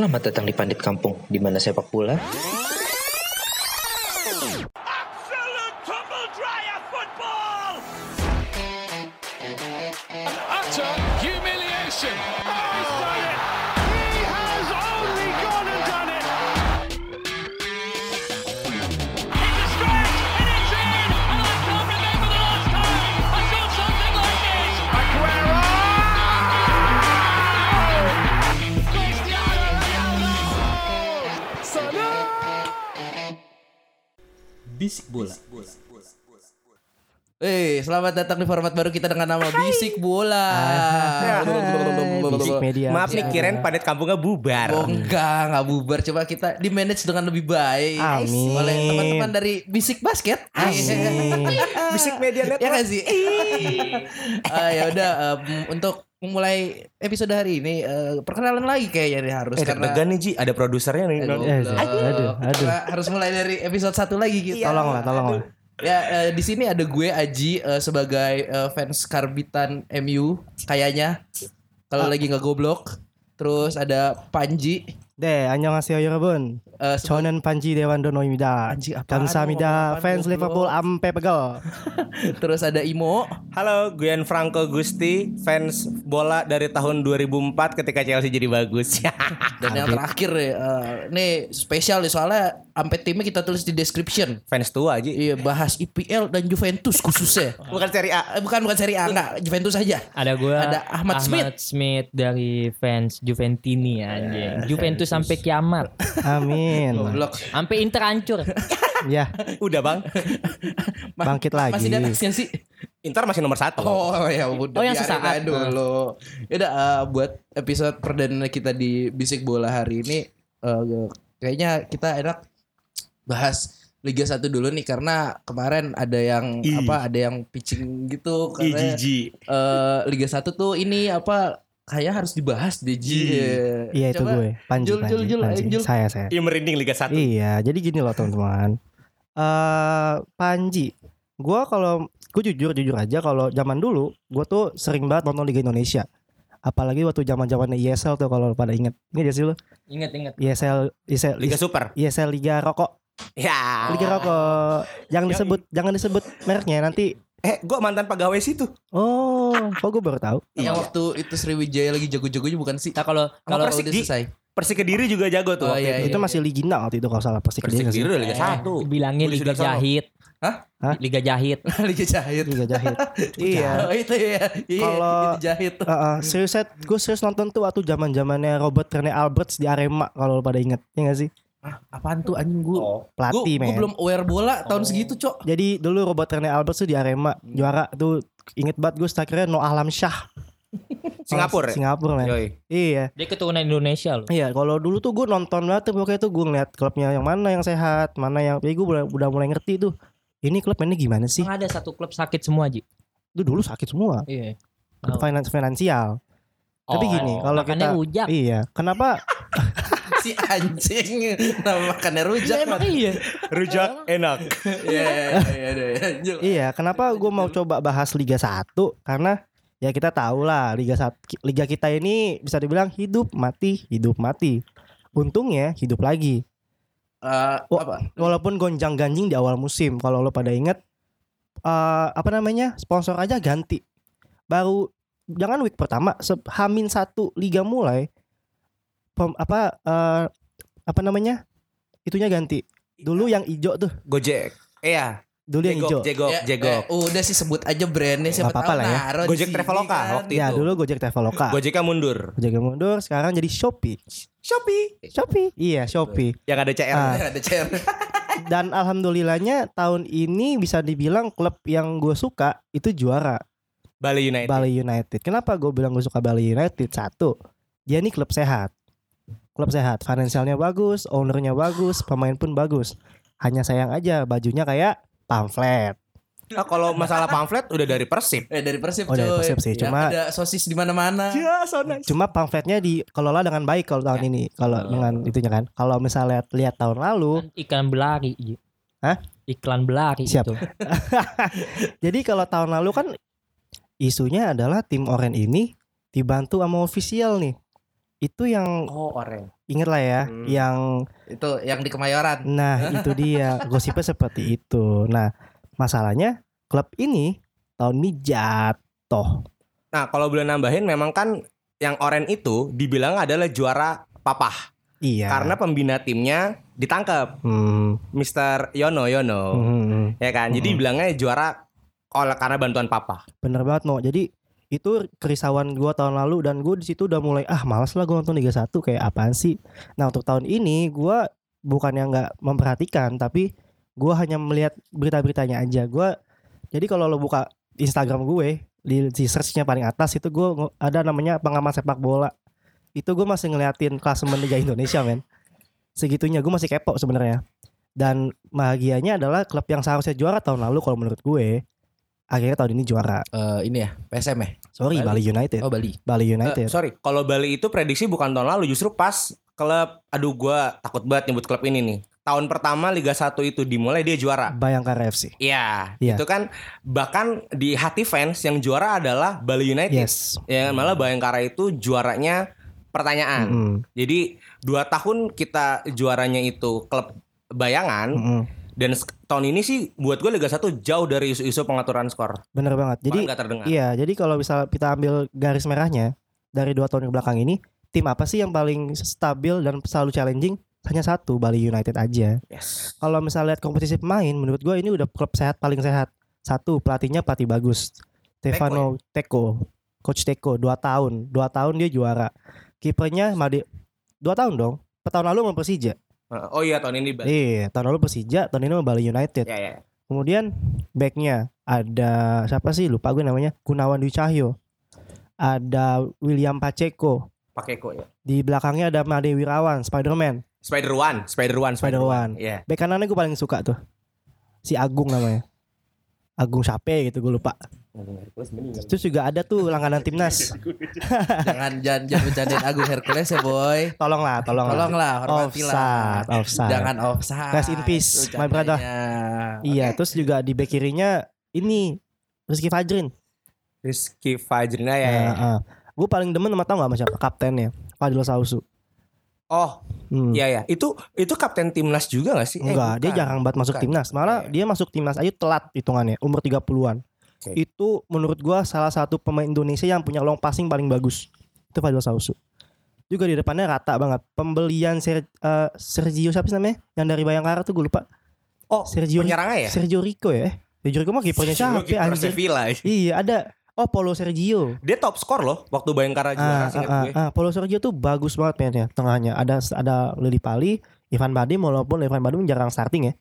Selamat datang di Pandit Kampung, di mana sepak bola. Bola. Eh, selamat datang di format baru kita dengan nama Bisik Bola. Bisik Media. Maaf nih kirain padat kampungnya bubar. Oh enggak, enggak bubar. Coba kita di manage dengan lebih baik. Amin. Oleh teman-teman dari Bisik Basket. Amin. Bisik Media ya Network. kan sih? Ah, ya udah em, untuk memulai episode hari ini eh, perkenalan lagi kayaknya nih harus Eh, karena deg-degan nih Ji, ada produsernya nih. Aduh, Eh, aduh, aduh, aduh. Karena harus mulai dari episode satu lagi gitu. Tolong lah, tolong lah. Ya eh, di sini ada gue Aji eh, sebagai eh, fans karbitan MU kayaknya kalau Ah. lagi nggak goblok. Terus ada Panji 네, 안녕하세요 여러분. eh, seba- 저는 반지 대완도노입니다. Anjing, apaan? 감사합니다. Apaan, Fans goblok? Liverpool ampe pegel. terus ada Imo. Halo, gue Franco Gusti, fans bola dari tahun 2004 ketika Chelsea jadi bagus. Dan yang terakhir nih, eh, nih spesial nih soalnya sampai timnya kita tulis di description. fans tua Ji. Iya bahas IPL dan Juventus khususnya. Bukan Serie A. Eh, bukan bukan seri A enggak, Juventus aja. Ada gue Ada Ahmad Smith. Smith dari fans Juventini anjing. Juventus sampai kiamat. Amin. Goblok. Sampai Inter hancur. ya, Udah bang, bangkit lagi. Masih di atasnya sih. Inter masih nomor satu. Oh ya udah Oh, yang sesaat. aja dulu. Yaudah eh, buat episode perdana kita di Bisik Bola hari ini eh, kayaknya kita enak bahas Liga 1 dulu nih karena kemarin ada yang Ih. apa ada yang pitching gitu karena eh, Liga 1 tuh ini apa kayak harus dibahas deh Ji. Iya itu Coba, gue. Panji, Jul, Panji, Jul, Jul, Panji. Jul. Saya, saya. Iya merinding Liga 1. Iya, jadi gini loh teman-teman. Eh Panji, gua kalau gue jujur jujur aja kalau zaman dulu gue tuh sering banget nonton Liga Indonesia. Apalagi waktu zaman zamannya ISL tuh kalau pada inget. Ingat gak sih lu? Ingat ingat. ISL, ISL, Liga Super. ISL Liga Rokok. Ya. Liga Rokok. Jangan disebut, jangan disebut mereknya nanti. Eh, gue mantan pegawai situ. Oh, kok gue baru tahu. Yang waktu itu Sriwijaya lagi jago-jagonya bukan sih? Nah kalau Kalau kalau udah Persik, selesai. Persik Kediri juga jago tuh. Oh, waktu iya, itu. itu masih Ligina waktu itu kalau salah Persik Persik Kediri sih? Kediri udah Liga 1. bilangnya Budi Liga. Jahit. Hah? Hah? Liga Jahit. Liga Jahit. Liga Jahit. iya. Oh itu ya. Iya, Kalau- Jahit. Heeh, serius gue serius nonton tuh waktu zaman zamannya Robert Rene Alberts di Arema kalau lu pada inget, ya gak sih? Ah, apaan tuh anjing gua? Pelatih Gua, gua men. belum aware bola tahun segitu, Cok. Jadi dulu Robert Rene Alberts tuh di Arema juara tuh inget banget gue strikernya No Alam Syah. Singapura. Oh, Singapura men. Yoi. Iya. Dia keturunan Indonesia loh. Iya, kalau dulu tuh gue nonton banget tuh pokoknya tuh gue ngeliat klubnya yang mana yang sehat, mana yang jadi gue udah, udah mulai ngerti tuh. Ini klub mainnya gimana sih? Emang ada satu klub sakit semua Ji. Itu dulu sakit semua. Iya. Finans finansial. Tapi Oh, gini, kalau kita rujak. Iya, kenapa si anjing nama makannya rujak. Ya, emang iya. Rujak enak. Iya, iya, iya, iya. Iya, kenapa gue mau coba bahas Liga 1? Karena ya kita tahu lah Liga 1 Liga kita ini bisa dibilang hidup mati, hidup mati. Untungnya hidup lagi. Eh, Wah, apa? Walaupun gonjang-ganjing di awal musim, kalau lo pada inget eh apa namanya? sponsor aja ganti. Baru jangan week pertama, Hamin satu liga mulai pem- apa eh, apa namanya? Itunya ganti. Dulu yang hijau tuh, Gojek. Iya. dulu yang hijau. Jegok, Ya, jegok. eh, udah sih sebut aja brandnya siapa tahu lah ya. Gojek Traveloka kan. waktu Ya, itu. dulu Gojek Traveloka. Gojeknya mundur. Gojek mundur, sekarang jadi Shopee. Shopee. Shopee. Iya, Shopee. Yang ada CR. Ah. Ada chair. Dan alhamdulillahnya tahun ini bisa dibilang klub yang gue suka itu juara Bali United. Bali United. Kenapa gue bilang gue suka Bali United? Satu, dia ini klub sehat. Klub sehat, finansialnya bagus, ownernya bagus, pemain pun bagus. Hanya sayang aja bajunya kayak pamflet. Nah, kalau masalah pamflet udah dari Persib. Eh dari Persib Oh, dari coy. Persib sih, Yang cuma- ada sosis di mana-mana. Ya, so nice. Cuma pamfletnya dikelola dengan baik kalau tahun ini. Kalau dengan itunya kan. Kalau misalnya lihat tahun lalu, iklan belari. Ji. Hah? Iklan belari Siap. itu. Jadi kalau tahun lalu kan isunya adalah tim Oren ini dibantu sama official nih. Itu yang Oh, Oreng. inget lah ya, Hmm. yang Itu yang di Kemayoran. nah itu dia gosipnya seperti itu. Nah masalahnya klub ini tahun ini jatuh. Nah, kalau boleh nambahin memang kan yang Oren itu dibilang adalah juara papah Iya. karena pembina timnya ditangkap Hmm, Mr. Yono Yono. hmm, Ya kan? Jadi Hmm. bilangnya juara oleh karena bantuan papa. bener banget no. Jadi itu kerisauan gua tahun lalu dan gue di situ udah mulai ah malas lah gue nonton Liga 1 kayak apaan sih. Nah untuk tahun ini gua bukannya nggak memperhatikan tapi gua hanya melihat berita-beritanya aja. Gua jadi kalau lo buka Instagram gue di, di searchnya paling atas itu gue ada namanya pengamat sepak bola. Itu gue masih ngeliatin klasemen Liga Indonesia men. Segitunya gue masih kepo sebenarnya. Dan bahagianya adalah klub yang seharusnya juara tahun lalu kalau menurut gue akhirnya tahun ini juara. Eh, ini ya, PSM ya? Sorry Bali. Bali, United. Oh, Bali. Bali Eh, United. sorry, kalau Bali itu prediksi bukan tahun lalu, justru pas klub aduh gua takut banget nyebut klub ini nih. Tahun pertama Liga 1 itu dimulai dia juara. Bayangkara FC. Iya, Iya. itu kan bahkan di hati fans yang juara adalah Bali United. Yes. Ya malah Bayangkara itu juaranya pertanyaan. Mm-mm. Jadi dua tahun kita juaranya itu klub bayangan Mm-mm. Dan tahun ini sih buat gue Liga 1 jauh dari isu-isu pengaturan skor. Bener banget. Jadi terdengar. iya, jadi kalau bisa kita ambil garis merahnya dari dua tahun ke belakang ini, tim apa sih yang paling stabil dan selalu challenging? Hanya satu, Bali United aja. Yes. Kalau misalnya lihat kompetisi pemain, menurut gue ini udah klub sehat paling sehat. Satu, pelatihnya pelatih bagus. Stefano Teko, coach Teko, dua tahun, dua tahun dia juara. Kipernya Made, dua tahun dong. Tahun lalu sama Persija. Oh iya tahun ini Bali. Iya, tahun lalu Persija, tahun ini Bali United. Ya ya. Kemudian backnya ada siapa sih lupa gue namanya Gunawan Dwi Cahyo. Ada William Pacheco. Kok ya. Di belakangnya ada Made Wirawan, Spider-Man. Spider One, Spider One, Spider One. Iya. Back kanannya gue paling suka tuh. Si Agung namanya. Agung Sape gitu gue lupa. Terus juga ada tuh langganan timnas. jangan jangan jangan bercandain Agung Hercules ya, boy. Tolonglah, tolonglah. Tolonglah, hormatilah. Offside, offside. Jangan offside. Rest in peace, my brother. Iya, terus juga di back kirinya ini Rizky Fajrin. Rizky Fajrina ya. ya. Gue paling demen sama tau gak sama siapa? Kaptennya Fadil Sausu. Oh, Hmm. iya ya. Itu itu kapten timnas juga gak sih? Eh, Enggak, dia bukan. jarang banget masuk Bukan. timnas. Malah Iya. dia masuk timnas aja telat hitungannya, umur 30-an. Oke. Itu menurut gua salah satu pemain Indonesia yang punya long passing paling bagus. Itu Fadil Sausu. Juga di depannya rata banget. Pembelian Ser- eh, Sergio siapa sih namanya? Yang dari Bayangkara tuh gue lupa. Oh, Sergio penyerangnya ya? Sergio Rico ya. Sergio Rico mah kipernya siapa anjir? Sevilla. Iya, ada Oh, Paulo Sergio. Dia top skor loh waktu Bayangkara juara Ah, seingat ah, gue. ah, ah. Paulo Sergio tuh bagus banget mainnya tengahnya. Ada ada Lili Pali, Ivan Badim walaupun Ivan Badim jarang starting ya.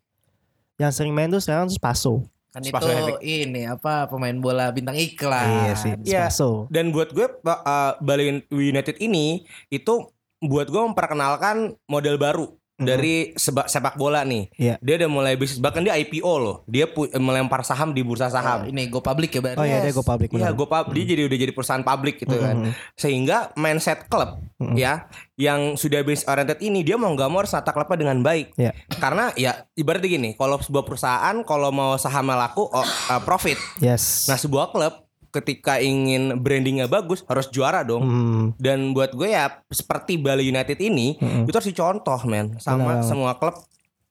Yang sering main tuh sekarang Spaso. Kan Spaso itu ini apa pemain bola bintang iklan. Iya sih, Iya. Spaso. Dan buat gue uh, Bali United ini itu buat gue memperkenalkan model baru dari seba- sepak bola nih. Iya. Dia udah mulai bisnis bahkan dia IPO loh. Dia pu- melempar saham di bursa Oh, saham. ini go public ya berarti. Oh iya, dia go public Iya, benar. gue dia jadi udah jadi perusahaan publik gitu kan. Mhm. Sehingga mindset klub Mhm. ya yang sudah business oriented ini dia mau nggak mau harus nata klubnya dengan baik. Iya. Karena ya ibaratnya gini, kalau sebuah perusahaan kalau mau sahamnya laku oh, uh, profit. Yes. Nah, sebuah klub ketika ingin brandingnya bagus harus juara dong. Hmm. Dan buat gue ya seperti Bali United ini Mm-mm. itu harus dicontoh men sama Benar. semua klub.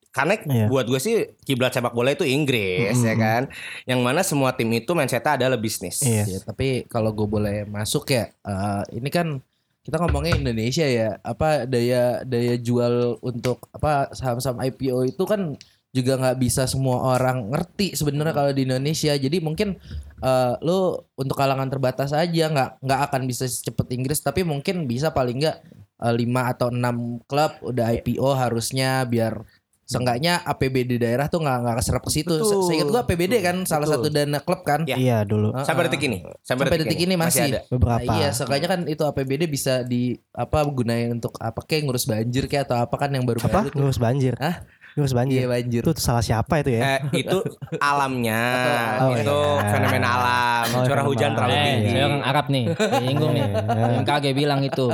Karena Iya. buat gue sih kiblat sepak bola itu Inggris ya Mm-mm. kan. Yang mana semua tim itu mindsetnya adalah bisnis. Iya. Ya, tapi kalau gue boleh masuk ya, eh, ini kan kita ngomongnya Indonesia ya, apa daya daya jual untuk apa saham-saham IPO itu kan juga nggak bisa semua orang ngerti sebenarnya kalau di Indonesia. Jadi mungkin eh, lo untuk kalangan terbatas aja nggak nggak akan bisa secepat Inggris, tapi mungkin bisa paling nggak eh, lima atau enam klub udah IPO harusnya biar Seenggaknya APBD daerah tuh nggak nggak keserap ke situ. Se- Seingat gua APBD kan salah betul. satu dana klub kan. Ya. Iya dulu. Sampai detik ini. Sampai detik ini masih. ada. Beberapa. Nah, iya, seenggaknya kan itu APBD bisa di apa gunain untuk apa kayak ngurus banjir kayak atau apa kan yang baru Apa? baru. Ngurus banjir. Hah? Ngurus banjir. Iya banjir. Itu salah siapa itu ya? Eh, itu alamnya, Oh, itu iya. fenomena alam, Oh, curah hujan terlalu. Eh, tinggi. saya orang Arab nih, nyinggung nih. Iya. BMKG bilang itu.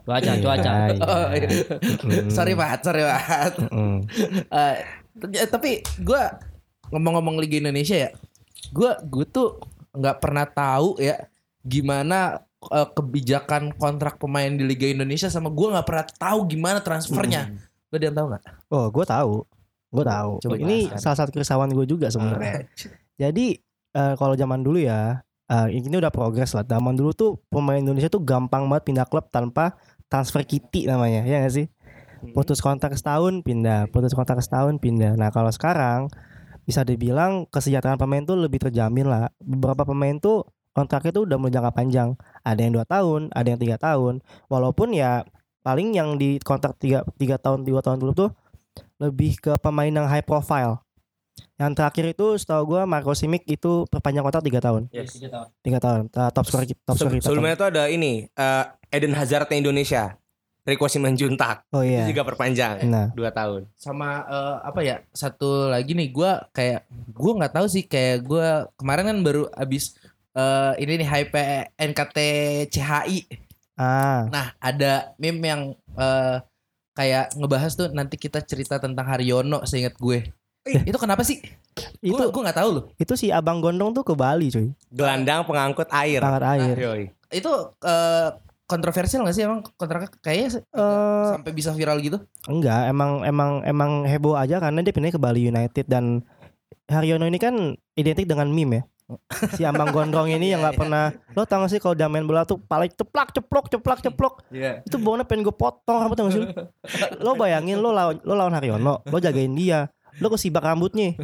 Cuaca, cuaca. Iya, iya. Oh, iya. Sorry banget, sorry banget. Eh, t- tapi gua ngomong-ngomong Liga Indonesia ya, gua gue tuh nggak pernah tahu ya gimana eh, kebijakan kontrak pemain di Liga Indonesia sama gue nggak pernah tahu gimana transfernya. Lo dia tahu nggak? Oh, gue tahu. Gue tahu. Coba ini jelaskan. salah satu keresahan gue juga sebenarnya. Jadi eh, kalau zaman dulu ya, eh, ini udah progres lah. Zaman dulu tuh pemain Indonesia tuh gampang banget pindah klub tanpa transfer kitty namanya, ya gak sih? Putus kontrak setahun pindah, putus kontrak setahun pindah. Nah kalau sekarang bisa dibilang kesejahteraan pemain tuh lebih terjamin lah. Beberapa pemain tuh kontraknya tuh udah mulai jangka panjang. Ada yang dua tahun, ada yang tiga tahun. Walaupun ya paling yang di kontrak tiga tiga tahun dua tahun dulu tuh lebih ke pemain yang high profile. Yang terakhir itu setahu gua Marco Simic itu perpanjang kontrak tiga tahun. Tiga tahun. Uh, top scorer top scorer kita. sebelumnya itu ada ini eh, Eden Hazardnya Indonesia. Rico Simanjuntak Oh iya. itu juga perpanjang Nah, dua tahun. sama eh, apa ya satu lagi nih gue kayak gue nggak tahu sih kayak gue kemarin kan baru abis eh, ini nih hype NKT CHI ah, nah ada meme yang eh, kayak ngebahas tuh nanti kita cerita tentang Haryono seingat gue itu kenapa sih itu gue nggak tahu loh itu si Abang Gondong tuh ke Bali cuy. Gelandang pengangkut air. Banget air. Yoi. itu eh, kontroversial gak sih emang kontraknya kayaknya Eh, sampai bisa viral gitu enggak, emang emang emang heboh aja karena dia pindah ke Bali United dan Haryono ini kan identik dengan meme ya. Si Ambang Gondrong ini yang nggak pernah lo tau gak sih kalau dia main bola tuh pala ceplak ceplok ceplak ceplok. Iya. itu bolanya pengen gue potong rambut tau gak sih lo? bayangin lo lawan lo lawan Haryono lo jagain dia lo kesibak rambutnya.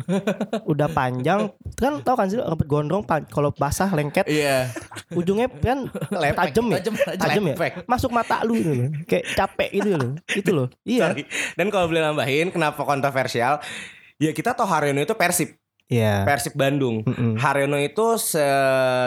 Udah panjang. Kan tau kan sih rambut gondrong kalau basah lengket iya. ujungnya kan tajam ya? Tajam ya? Masuk mata lu gitu loh. kayak capek gitu loh. Itu loh. Iya. Sorry. Dan kalau boleh nambahin kenapa kontroversial? Ya kita tahu Haryono itu Persib, iya Persib Bandung. Mm-mm. Haryono itu se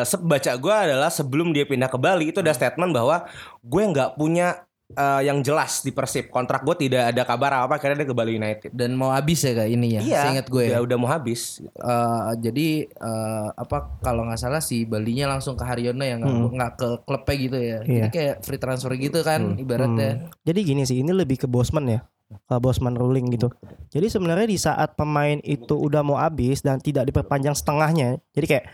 sebaca gue adalah sebelum dia pindah ke Bali itu ada statement bahwa gue nggak punya eh, yang jelas di Persib. Kontrak gue tidak ada kabar apa karena dia ke Bali United. dan mau habis ya kak ini ya Iya, seingat gue ya. udah, udah mau habis. Eh, jadi eh, apa kalau nggak salah si Balinya langsung ke Haryono ya nggak Hmm. ke klubnya gitu ya. Iya. Jadi kayak free transfer gitu kan ibaratnya. Hmm. Jadi gini sih, ini lebih ke Bosman ya. Ke Bosman ruling gitu. Jadi sebenarnya di saat pemain itu udah mau habis dan tidak diperpanjang setengahnya. Jadi kayak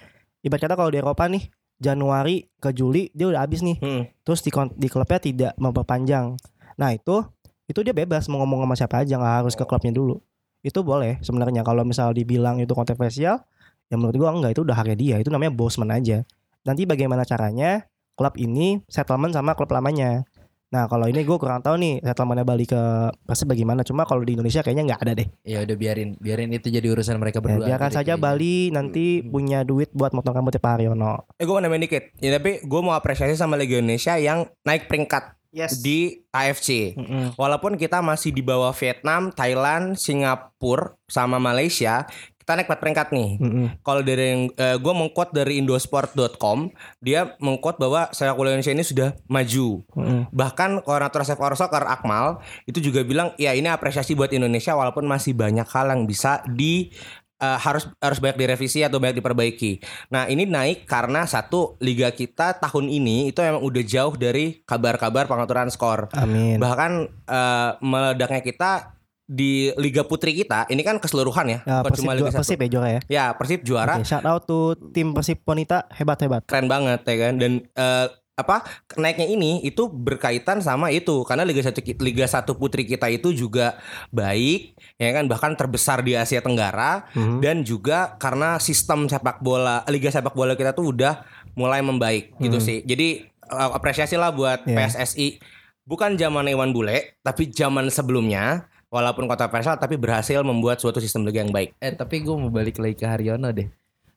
ibarat kata kalau di Eropa nih Januari ke Juli dia udah habis nih. Hmm. Terus di di klubnya tidak memperpanjang. Nah, itu itu dia bebas mau ngomong sama siapa aja nggak harus ke klubnya dulu. Itu boleh sebenarnya kalau misal dibilang itu kontroversial, ya menurut gua enggak itu udah haknya dia. Itu namanya Bosman aja. Nanti bagaimana caranya klub ini settlement sama klub lamanya. Nah kalau ini gue kurang tahu nih settlementnya balik ke Persib bagaimana. Cuma kalau di Indonesia kayaknya nggak ada deh. Ya udah biarin biarin itu jadi urusan mereka Ya, berdua. biarkan aja deh saja kayaknya. Bali nanti Hmm. punya duit buat motong rambutnya Pak Haryono. Eh gue mau nambahin dikit. Ya tapi gue mau apresiasi sama Liga Indonesia yang naik peringkat Yes. di AFC. Walaupun kita masih di bawah Vietnam, Thailand, Singapura sama Malaysia, kita naik 4 peringkat nih. Kalau dari yang gue mengquote dari indosport.com, dia mengquote bahwa sepak bola Indonesia ini sudah maju. Bahkan koordinator Save Our Soccer Akmal itu juga bilang, ya ini apresiasi buat Indonesia walaupun masih banyak hal yang bisa di eh, harus harus banyak direvisi atau banyak diperbaiki. Nah ini naik karena satu liga kita tahun ini itu emang udah jauh dari kabar-kabar pengaturan skor. Amin. Bahkan eh, meledaknya kita di liga putri kita ini kan keseluruhan ya, Ya, bukan Persib, cuma juara, liga satu. Persib ya juara ya. Ya Persib juara Oke, shout out to tim Persib wanita hebat hebat. keren banget ya kan dan eh, apa naiknya ini itu berkaitan sama itu karena Liga 1 ki- Liga 1 putri kita itu juga baik ya kan bahkan terbesar di Asia Tenggara Mhm. dan juga karena sistem sepak bola Liga sepak bola kita tuh udah mulai membaik gitu sih. Jadi eh, apresiasi lah buat Iya. PSSI bukan zaman Iwan Bule tapi zaman sebelumnya walaupun kota Persal tapi berhasil membuat suatu sistem liga yang baik. Eh tapi gue mau balik lagi ke Haryono deh.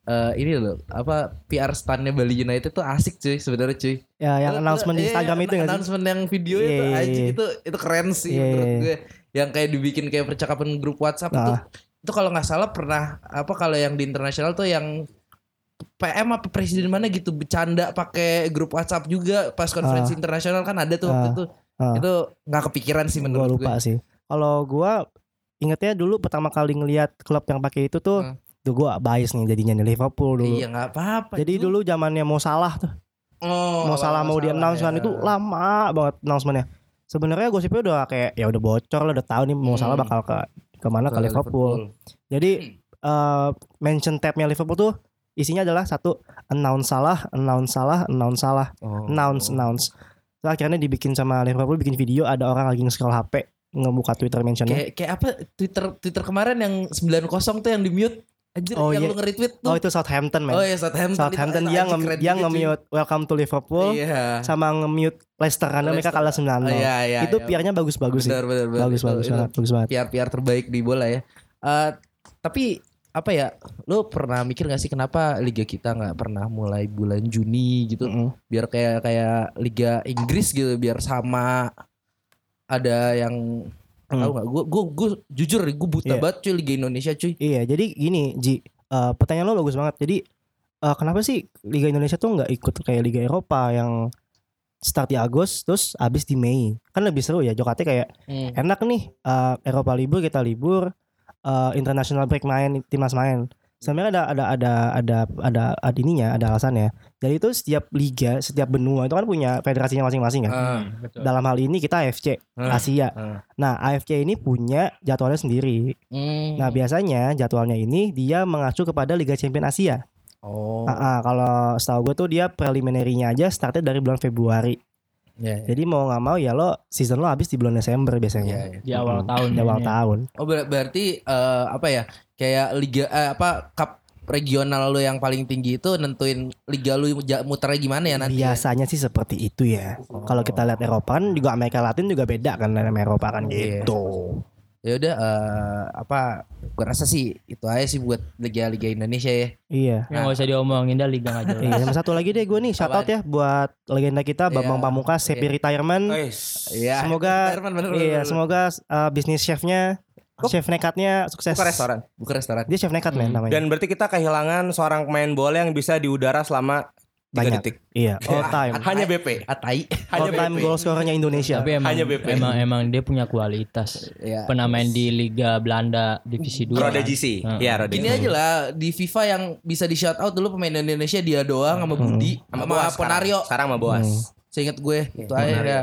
Eh ini loh apa PR standnya Bali United tuh asik cuy sebenarnya cuy. Ya yang Lo- announcement di iya, Instagram itu nggak sih? Announcement yang video itu Iya, iya, anjing iya. itu itu keren sih Iya, menurut iya. gue. Yang kayak dibikin kayak percakapan grup WhatsApp itu. Ah. Itu kalau nggak salah pernah apa kalau yang di internasional tuh yang PM apa presiden mana gitu bercanda pakai grup WhatsApp juga pas konferensi internasional kan ada tuh waktu Ah. itu. Ah. Itu nggak kepikiran sih Gue menurut lupa gue. sih. Kalau gua ingetnya dulu pertama kali ngelihat klub yang pakai itu tuh, Hmm. tuh gua bias nih jadinya nih Liverpool dulu. Iya nggak apa-apa. Jadi Itu- dulu zamannya mau salah tuh, oh, mau salah mau di announce kan ya. itu lama banget announcementnya. Sebenarnya gosipnya udah kayak ya udah bocor lah udah tahu nih mau salah Hmm. bakal ke ke mana ke, Liverpool. Jadi eh mention tabnya Liverpool tuh isinya adalah satu announce salah, announce salah, announce salah, Oh. announce announce. Terus akhirnya dibikin sama Liverpool bikin video ada orang lagi nge-scroll HP ngebuka Twitter mentionnya. Kayak kayak apa Twitter Twitter kemarin yang 90 tuh yang di mute. Anjir Oh, yang iya. lu nge-retweet tuh. Oh itu Southampton man. Oh iya Southampton. Southampton dia anjing nge dia nge-mute Welcome to Liverpool Iya. sama nge-mute Leicester karena mereka kalah 9 Oh, iya, iya, Itu iya. PR-nya bagus-bagus sih. Benar benar benar. Bagus Itu- bagus itu banget, bagus banget. PR-PR terbaik di bola ya. Eh, tapi apa ya? Lu pernah mikir gak sih kenapa liga kita nggak pernah mulai bulan Juni gitu? Mm-mm. Biar kayak kayak liga Inggris gitu, biar sama ada yang Hmm. tahu nggak? Gue gue gue jujur gue buta Iya. banget cuy liga Indonesia cuy. Iya, jadi gini, Ji. eh, pertanyaan lo bagus banget. Jadi eh, kenapa sih Liga Indonesia tuh nggak ikut kayak Liga Eropa yang start di Agustus terus habis di Mei? Kan lebih seru ya. Jokatnya kayak Hmm. enak nih. eh, Eropa libur kita libur, eh, international break main, timnas main. Sebenarnya ada ada ada ada ada ada ininya, ada alasannya. Jadi itu setiap liga, setiap benua itu kan punya federasinya masing-masing kan. Ah, Dalam hal ini kita AFC, Ah. Asia. Ah. Nah, AFC ini punya jadwalnya sendiri. hmm. Nah biasanya jadwalnya ini dia mengacu kepada Liga Champion Asia. oh. Ah, ah, kalau setahu gue tuh dia preliminary-nya aja startnya dari bulan Februari. Ya, ya. Jadi mau nggak mau ya lo season lo habis di bulan Desember biasanya. Iya, iya. Di awal Mm-mm. tahun Di awal ini. tahun. Oh ber- berarti eh, apa ya? Kayak liga eh, apa cup regional lu yang paling tinggi itu nentuin liga lu ja- muternya gimana ya nanti? ya? Biasanya sih seperti itu ya. Kalau kita lihat Eropa kan juga Amerika Latin juga beda kan dengan Eropa kan Iya. gitu. Ya udah eh, apa gua rasa sih itu aja sih buat liga-liga Indonesia ya. Iya. Ya nggak usah diomongin dah liga jelas. Iya, sama satu lagi deh gue nih shout out ya buat legenda kita Bambang Iya. Pamungkas happy Iya. retirement. Iya. Semoga bener, bener, iya, bener. semoga uh, bisnis chefnya chef nekatnya sukses. Buka restoran. buka restoran. Dia chef nekat men namanya. Dan berarti kita kehilangan seorang pemain bola yang bisa di udara selama 3 Banyak. detik. Iya, all time. Hanya BP. Atai. all Hanya time BP. goal scorernya Indonesia. Tapi emang, Hanya BP. emang emang dia punya kualitas. ya. Pernah main di Liga Belanda divisi 2. Roda GC. Heeh. Iya, Roda Gini aja lah di FIFA yang bisa di shout out dulu pemain Indonesia dia doang sama Budi Sama sama Boas Ponario. Sekarang, sama Boas. Hmm. Seingat gue itu aja ya, ya.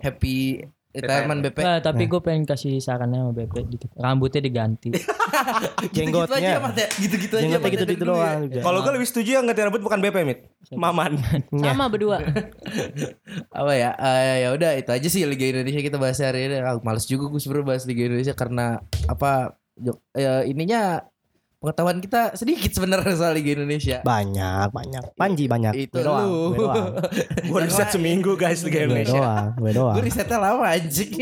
Happy retirement BP. Nah, tapi gue pengen kasih sarannya sama BP dikit. Rambutnya diganti. Gitu-gitu aja Jenggotnya. Mat, ya. Gitu-gitu aja. Jenggotnya gitu gitu ya. doang juga. Kalau gue lebih setuju yang ganti rambut bukan BP, Mit. Maman. Sama berdua. apa ya eh, ya udah itu aja sih Liga Indonesia kita bahas hari ini ah, males juga gue sebenernya bahas Liga Indonesia karena apa Jok- ya, ininya pengetahuan kita sedikit sebenarnya soal Liga Indonesia Banyak, banyak. Panji banyak. itu Gue doang, lu gue doang. Gue riset seminggu guys Liga Gue Indonesia. doang, gue doang. gue risetnya lama anjing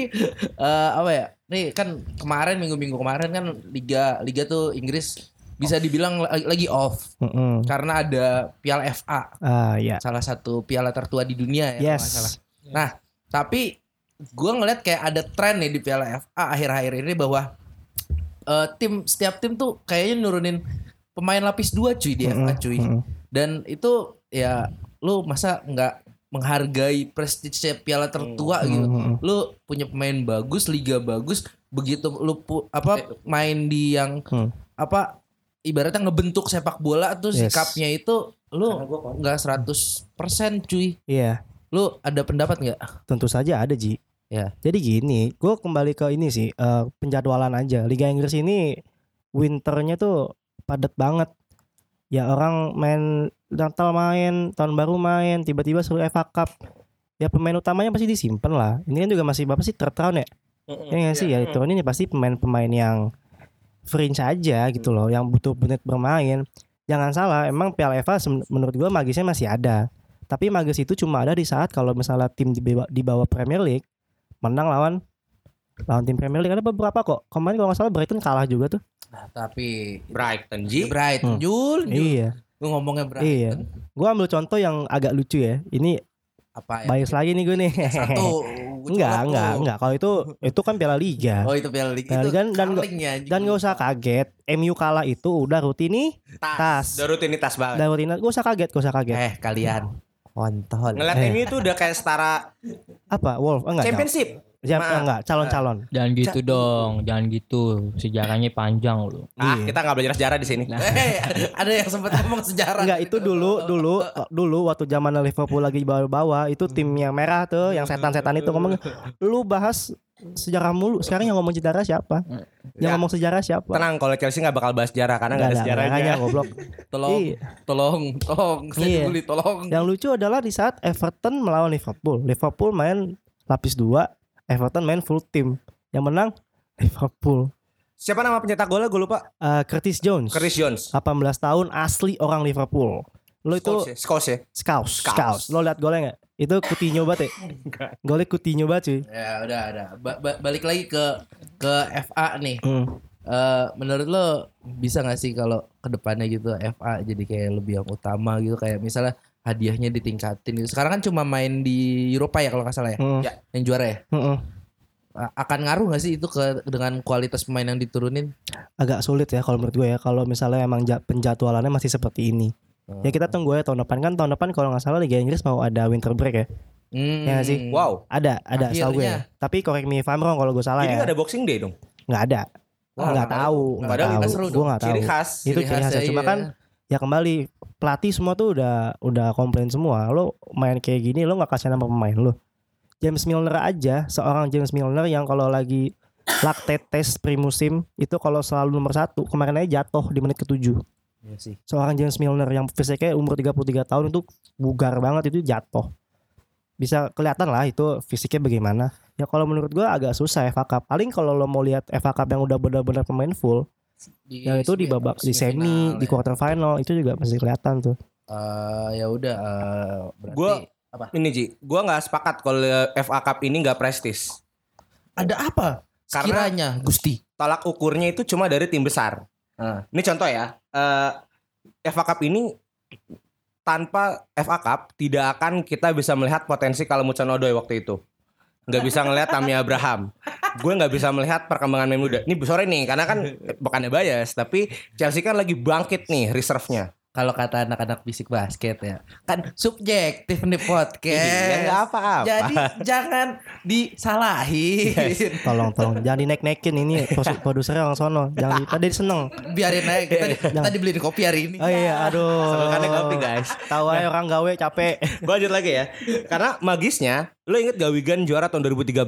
Eh, apa ya nih kan kemarin minggu-minggu kemarin kan liga liga tuh Inggris bisa dibilang la- lagi off Mm-mm. karena ada Piala FA Ah, ya. salah satu piala tertua di dunia ya kalau nggak salah. Yes. Nah, tapi gue ngeliat kayak ada tren nih di Piala FA akhir-akhir ini bahwa eh, tim setiap tim tuh kayaknya nurunin pemain lapis dua cuy di FA Mm-mm, cuy. mm-mm. Dan itu ya lu masa nggak menghargai prestige piala tertua gitu. Mm-mm. Lu punya pemain bagus, liga bagus, begitu lu pu- apa main di yang Hmm. apa ibaratnya ngebentuk sepak bola tuh Yes. sikapnya itu lu nggak 100% cuy. Iya, Lu ada pendapat nggak? tentu saja ada Ji. Ya. Jadi gini, gue kembali ke ini sih, eh, penjadwalan aja. Liga Inggris ini winternya tuh padat banget. Ya orang main Natal main, tahun baru main, tiba-tiba suruh FA Cup. Ya pemain utamanya pasti disimpan lah. Ini kan juga masih berapa sih third round ya? Ya nggak sih ya itu ini pasti pemain-pemain yang fringe aja gitu loh, yang butuh menit bermain. Jangan salah, emang Piala FA menurut gua magisnya masih ada. Tapi magis itu cuma ada di saat kalau misalnya tim di bawah, di bawah Premier League menang lawan lawan tim Premier League ada beberapa kok. Kemarin kalau nggak salah Brighton kalah juga tuh. Nah, tapi Brighton Ji. Brighton Hmm. Jul, Jul. Iya. Lu ngomongnya Brighton. Iya. Gua ambil contoh yang agak lucu ya. Ini Apa ya? bias lagi nih gue nih. Satu. enggak, enggak, enggak. Kalau itu itu kan Piala Liga. Oh itu Piala Liga Piala itu Liga dan- kaleng ya. Dan gak usah kaget, MU kalah itu udah rutini tas. Udah rutinitas banget. Dan rutinitas, gak usah kaget, gak usah kaget. Eh kalian kontol. Ngeliat Eh. ini tuh udah kayak setara Apa? Wolf? Enggak. championship. Siapa Maaf. enggak calon-calon. Jangan gitu dong, jangan gitu. Sejarahnya panjang loh. Ah, kita nggak belajar sejarah di sini. Eh, ada yang sempat ngomong sejarah. Enggak itu dulu dulu dulu waktu zaman Liverpool lagi bawa-bawa itu tim yang merah tuh yang setan-setan itu ngomong lu bahas sejarah mulu. Sekarang yang ngomong sejarah siapa? Yang Ya. ngomong sejarah siapa? Tenang, kalau Chelsea nggak bakal bahas sejarah karena nggak ada sejarahnya. goblok. Tolong, Iya. tolong, tolong, saya Iya. peduli, tolong. Yang lucu adalah di saat Everton melawan Liverpool. Liverpool main lapis dua, Everton main full team. Yang menang Liverpool. Siapa nama pencetak golnya? Gue lupa. Eh, Curtis Jones. Chris Jones. 18 tahun asli orang Liverpool. Lo itu Scholes ya? Ya? Scouse, Scouse. Scouse. Lo liat golnya nggak? Itu Coutinho banget ya? Golnya Coutinho banget cuy. Ya udah, udah. Ba- ba- balik lagi ke ke FA nih. Hmm. Eh, menurut lo bisa gak sih kalau ke depannya gitu FA jadi kayak lebih yang utama gitu kayak misalnya hadiahnya ditingkatin gitu. Sekarang kan cuma main di Eropa ya kalau nggak salah ya, Hmm. Ya. yang juara ya. A- Akan ngaruh gak sih itu ke dengan kualitas pemain yang diturunin? Agak sulit ya kalau menurut gue ya. Kalau misalnya emang ja- penjadwalannya masih seperti ini. Ya kita tunggu ya tahun depan kan tahun depan kalau nggak salah Liga Inggris mau ada winter break ya. Hmm. Ya sih? Wow. Ada, ada setahu gue. Akhirnya. Ya. Tapi correct me if I'm wrong kalau gue salah Jadi ya. nggak ada Boxing Day dong? Nggak ada. Wah, nggak tahu, Padahal itu seru Gue nggak tahu. Ciri khas. Itu Ciri khasnya. khasnya, Cuma iya. kan ya kembali pelatih semua tuh udah udah komplain semua. Lo main kayak gini lo nggak kasih nama pemain lo. James Milner aja seorang James Milner yang kalau lagi lactate test primusim itu kalau selalu nomor satu kemarin aja jatuh di menit ketujuh Iya sih. seorang James Milner yang fisiknya umur 33 tahun itu bugar banget itu jatuh bisa kelihatan lah itu fisiknya bagaimana ya kalau menurut gua agak susah FA Cup paling kalau lo mau lihat FA Cup yang udah benar-benar pemain full Di yang itu di babak di semi di ya. quarter final itu juga masih kelihatan tuh Eh, ya udah eh, berarti Gua- apa? Ini Ji, gue nggak sepakat kalau FA Cup ini nggak prestis. Ada apa? Karena- Sekiranya Gusti. Tolak ukurnya itu cuma dari tim besar. Ah. Ini contoh ya. Eh, FA Cup ini tanpa FA Cup tidak akan kita bisa melihat potensi kalau Mucan Odoi waktu itu. Nggak bisa ngelihat Tammy Abraham. Gue nggak bisa melihat perkembangan main muda. Ini sorry nih, karena kan bukannya bias, tapi Chelsea kan lagi bangkit nih reserve-nya. Kalau kata anak-anak fisik basket ya, kan subjektif nih podcast. Iya, apa-apa. Jadi jangan disalahin. tolong tolong jangan dinaik-naikin ini produsernya orang sono jangan di, tadi seneng Biarin aja kita kita dibeliin kopi hari ini. oh iya aduh Selokannya kopi, guys. tahu aja orang gawe capek Gue lanjut lagi ya. Karena magisnya, lo inget gak Wigan juara tahun 2013?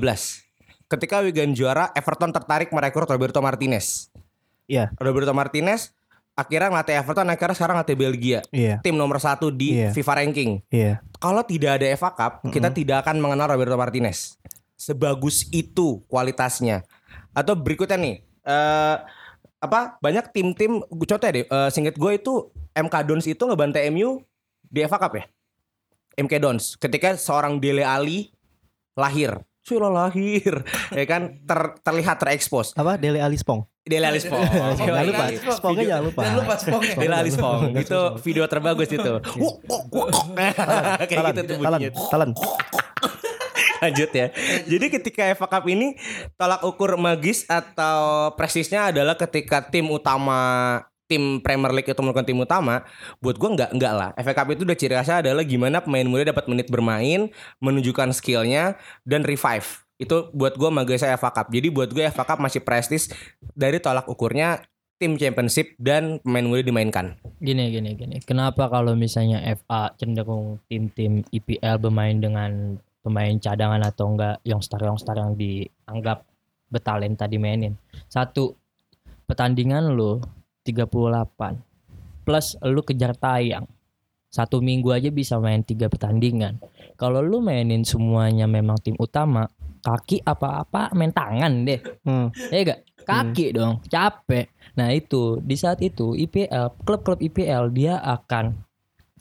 Ketika Wigan juara, Everton tertarik merekrut Roberto Martinez. iya Roberto Martinez akhirnya ngelatih Everton, akhirnya sekarang ngelatih Belgia. iya Tim nomor satu di Iya. FIFA ranking. iya Kalau tidak ada FA Cup, kita tidak akan mengenal Roberto Martinez. Sebagus itu kualitasnya. Atau berikutnya nih, eh apa banyak tim-tim, contoh deh, eh, singkat gue itu MK Dons itu ngebantai MU di FA Cup ya. MK Dons ketika seorang Dele Ali lahir. Sudah lahir, ya kan ter- terlihat terekspos. apa Dele Alispong Dele Ali Spong. jangan lupa Spongnya jangan lupa Jangan lupa spongnya. Dele Ali Spong. Spong. Itu video terbagus itu. Kayak gitu tuh bunyinya. talan. Lanjut ya. Jadi ketika FA Cup ini tolak ukur magis atau prestisnya adalah ketika tim utama tim Premier League itu melakukan tim utama, buat gua nggak nggak lah. FA Cup itu udah ciri khasnya adalah gimana pemain muda dapat menit bermain, menunjukkan skillnya dan revive. Itu buat gua magisnya FA Cup. Jadi buat gue FA Cup masih prestis dari tolak ukurnya tim championship dan pemain muda dimainkan. Gini gini gini. Kenapa kalau misalnya FA cenderung tim-tim IPL bermain dengan pemain cadangan atau enggak yang star yang star yang dianggap bertalenta dimainin. Satu pertandingan lu 38 plus lu kejar tayang. Satu minggu aja bisa main tiga pertandingan. Kalau lu mainin semuanya memang tim utama, kaki apa-apa main tangan deh. Hmm. Ya gak? Kaki dong, capek. Nah itu di saat itu IPL klub-klub IPL dia akan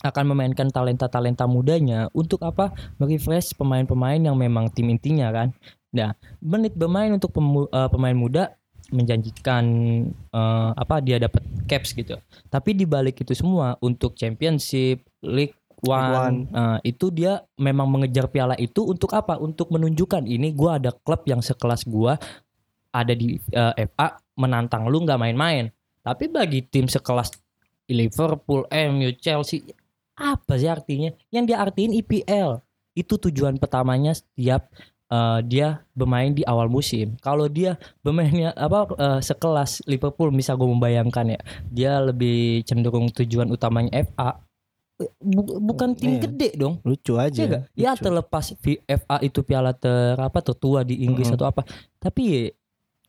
akan memainkan talenta-talenta mudanya untuk apa? Merefresh pemain-pemain yang memang tim intinya kan. Nah menit bermain untuk pemu- eh, pemain muda menjanjikan eh, apa dia dapat caps gitu. Tapi di balik itu semua untuk championship, league One, eh, itu dia memang mengejar piala itu untuk apa? Untuk menunjukkan ini gua ada klub yang sekelas gua ada di eh, FA menantang lu nggak main-main. Tapi bagi tim sekelas Liverpool, MU, Chelsea apa sih artinya? Yang dia artiin IPL. Itu tujuan pertamanya setiap eh, dia bermain di awal musim. Kalau dia bermainnya apa eh, sekelas Liverpool, misal gue membayangkan ya, dia lebih cenderung tujuan utamanya FA. Bu- bukan tim Iya. gede dong. Lucu aja. Iya gak? Ya Lucu. terlepas V- FA itu piala ter apa tertua di Inggris Mm-mm. atau apa. Tapi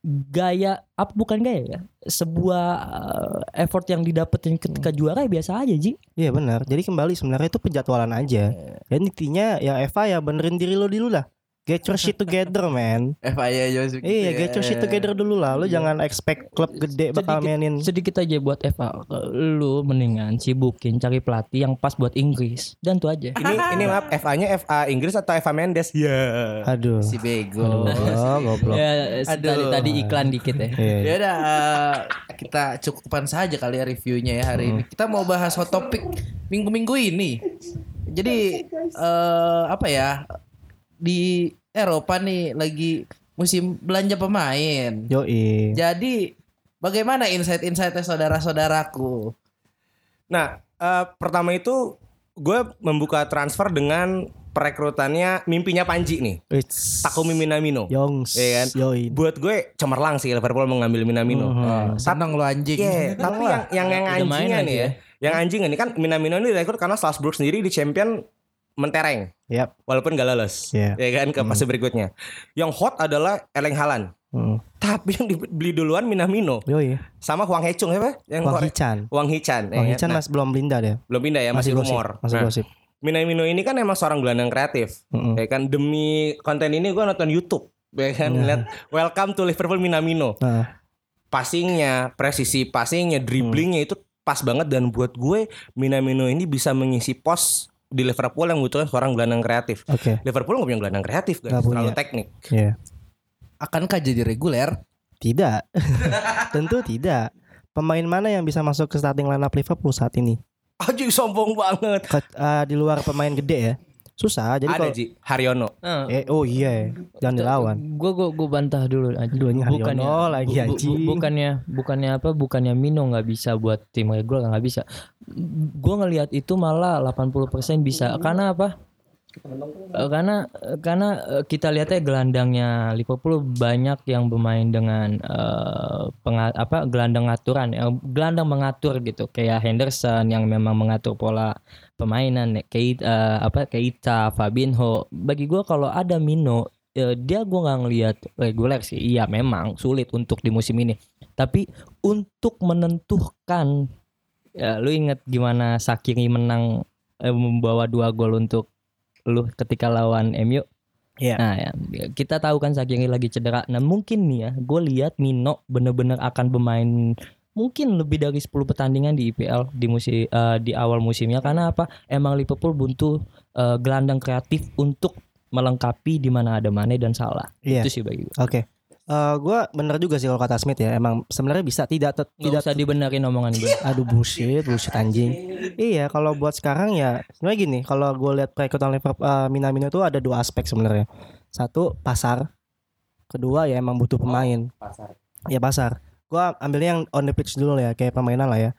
gaya apa bukan gaya ya? Sebuah eh, effort yang didapetin ketika juara ya biasa aja Ji. Iya benar. Jadi kembali sebenarnya itu penjadwalan aja. Dan intinya ya Eva ya benerin diri lo dulu lah. Get your shit together man. FIA aja masuk Iya, gitu get your shit together dulu lah. Lo jangan expect klub gede bakal Sedikit- mainin. Sedikit aja buat FA. Lu mendingan sibukin cari pelatih yang pas buat Inggris. Dan tuh aja. Ini ini maaf FA-nya FA Inggris atau FA Mendes? Ya. Aduh. Si bego. Oh, goblok. Ya, Aduh. tadi, tadi iklan dikit ya. Iya. Ya udah eh, kita cukupan saja kali ya reviewnya ya hari ini. Kita mau bahas hot topic minggu-minggu ini. Jadi eh apa ya di Eropa nih lagi musim belanja pemain. Yoi. Jadi bagaimana insight-insightnya saudara-saudaraku? Nah, eh, pertama itu gue membuka transfer dengan perekrutannya mimpinya Panji nih. It's Takumi Minamino. Yongs. Iya kan? Yoi. Buat gue cemerlang sih Liverpool mengambil Minamino. Oh, senang lo anjing. Iya, tapi yang yang yang anjingnya nih ya. Yang anjingnya nih kan Minamino ini direkrut karena Salzburg sendiri di champion mentereng Yap. walaupun gak lolos. Iya. Ya kan ke fase berikutnya. Yang hot adalah Erling Haaland. Hmm. Tapi yang dibeli duluan Minamino Yoi. sama Hwang Hechung siapa? Yang Korea- Hichan. Wang Hichan. ya Wang kan? Hichan Nah, masih belum pindah deh. belum pindah ya, masih, gosip. rumor. Masih Nah, gosip. Minamino ini kan emang seorang gelandang kreatif. Mm-mm. Ya kan demi konten ini gue nonton YouTube. Ya kan Nah. lihat Welcome to Liverpool Minamino. Nah, Passingnya, presisi passingnya, dribblingnya itu pas banget dan buat gue Minamino ini bisa mengisi pos di Liverpool yang butuhkan seorang gelandang kreatif. oke. Liverpool nggak punya gelandang kreatif guys, Nggak punya. terlalu teknik. Iya. Akankah jadi reguler? Tidak. Tentu tidak. Pemain mana yang bisa masuk ke starting lineup Liverpool saat ini? Aji sombong banget. Ke- eh, di luar pemain gede ya. Susah. Jadi Ada kalau Ji, Haryono. eh oh iya ya. Jangan dilawan. Gue gue gue bantah dulu. Aduh, ini Haryono lagi, anjing. bukannya bukannya apa? Bukannya Mino nggak bisa buat tim reguler nggak bisa. Gue ngelihat itu malah 80% bisa. Karena apa? Eh, karena karena eh, kita lihatnya gelandangnya Liverpool banyak yang bermain dengan eh, penga- apa gelandang aturan ya gelandang mengatur gitu. Kayak Henderson yang memang mengatur pola permainan Keita eh, apa Keita Fabinho. Bagi gua kalau ada Mino eh, dia gua nggak ngelihat reguler sih. Iya memang sulit untuk di musim ini. Tapi untuk menentukan ya, lu inget gimana Sakiri menang eh, membawa dua gol untuk lu ketika lawan MU Iya. Nah ya, kita tahu kan Sakiri lagi cedera. Nah mungkin nih ya, gue lihat Mino bener-bener akan bermain mungkin lebih dari 10 pertandingan di IPL di musim eh, di awal musimnya karena apa? Emang Liverpool butuh eh, gelandang kreatif untuk melengkapi di mana ada Mane dan Salah. Iya. Itu sih bagi gue. Oke. Eh gua bener juga sih kalau kata Smith ya. Emang sebenarnya bisa tidak tet- Tidak tidak usah dibenerin omongan gue. Aduh bullshit, bullshit anjing. Iya, kalau buat sekarang ya sebenarnya gini, kalau gue lihat perekrutan Liverpool eh, Minamino itu ada dua aspek sebenarnya. Satu pasar, kedua ya emang butuh pemain. Pasar. Ya pasar. Gua ambilnya yang on the pitch dulu ya, kayak permainan lah ya.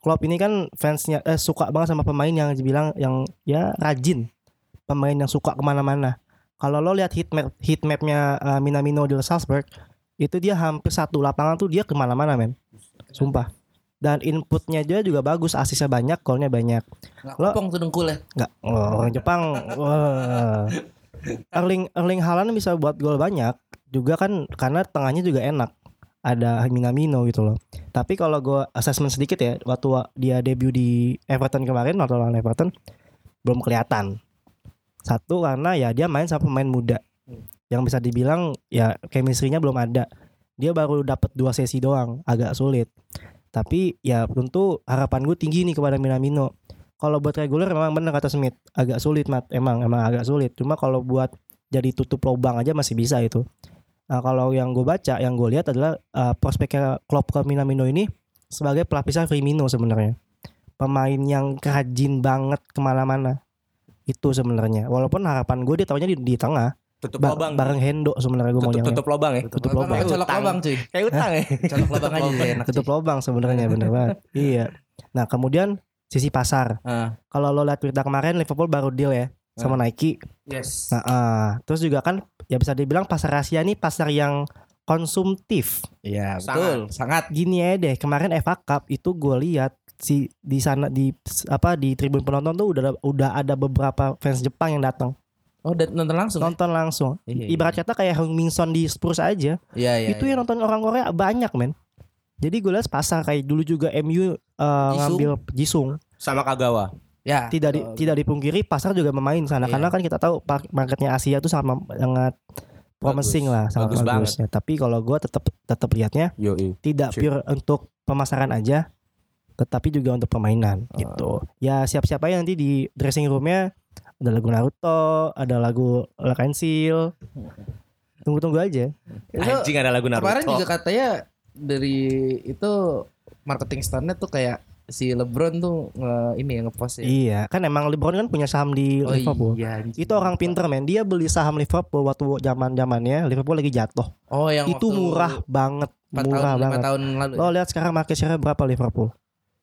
Klopp ini kan fansnya eh, suka banget sama pemain yang dibilang yang ya rajin, pemain yang suka ke mana-mana. Kalau lo lihat heat map heat mapnya eh, Minamino di Salzburg, itu dia hampir satu lapangan tuh dia ke mana-mana men, sumpah. Dan inputnya dia juga bagus, asisnya banyak, golnya banyak. Nggak Lo- kopong tuh dengkulnya. Enggak, oh, orang Jepang. Wah. Erling Erling Haaland bisa buat gol banyak juga kan karena tengahnya juga enak. Ada Minamino gitu loh. Tapi kalau gue assessment sedikit ya, waktu dia debut di Everton kemarin waktu lawan Everton belum kelihatan. Satu karena ya dia main sama pemain muda. Yang bisa dibilang ya chemistry-nya belum ada. Dia baru dapat dua sesi doang, agak sulit. Tapi ya tentu harapan gue tinggi nih kepada Minamino. Kalau buat reguler memang benar kata Smith agak sulit mat. Emang emang agak sulit. Cuma kalau buat jadi tutup lubang aja masih bisa itu. Nah kalau yang gue baca yang gue lihat adalah uh, prospeknya Klopp ke Minamino ini sebagai pelapisan Firmino sebenarnya. Pemain yang rajin banget ke mana-mana itu sebenarnya walaupun harapan gue dia taunya di, di tengah Tutup ba- lubang. bareng Hendo sebenarnya gue mau Tutup, tutup lubang ya. Tutup lubang. Colok Utang. lubang cuy. Kayak utang ya. Colok lubang aja jadi enak. tutup cuy. lubang sebenarnya bener banget iya nah kemudian sisi pasar Ah. kalau lo lihat berita kemarin Liverpool baru deal ya sama Nike. Yes. Nah, ah. terus juga kan ya bisa dibilang pasar Asia nih pasar yang konsumtif. Iya, Sangat. betul. Sangat. Gini aja deh, kemarin FA Cup itu gue lihat si di sana di apa di tribun penonton tuh udah udah ada beberapa fans Jepang yang datang Oh, dat- nonton langsung. nonton langsung. Iya, iya. Ibarat kata kayak Heung Min Son di Spurs aja. Iya, iya. itu iya. yang nonton orang Korea banyak men. Jadi gue lihat pasar kayak dulu juga MU uh, ngambil Jisung. Sama Kagawa. Ya. Tidak di, betul. tidak dipungkiri pasar juga bermain sana Iya. karena kan kita tahu marketnya Asia tuh sama sangat promising Bagus. lah, sangat Bagus bagus, ya. Tapi kalau gue tetap tetap lihatnya Yoi. tidak pure untuk pemasaran aja, tetapi juga untuk permainan Oh. gitu. Ya siap-siap aja nanti di dressing roomnya ada lagu Naruto, ada lagu Lakensil. Tunggu-tunggu aja. Itu Anjing ada lagu Naruto. Kemarin juga katanya dari itu marketing stand tuh kayak si LeBron tuh nge, ini ya ngepost ya. Iya, kan emang LeBron kan punya saham di Oh Liverpool. iya. anjing. Itu orang pinter men. Dia beli saham Liverpool waktu zaman zamannya Liverpool lagi jatuh. Oh yang itu murah banget, murah tahun, banget. tahun lalu. ya? Lo lihat sekarang market share berapa Liverpool?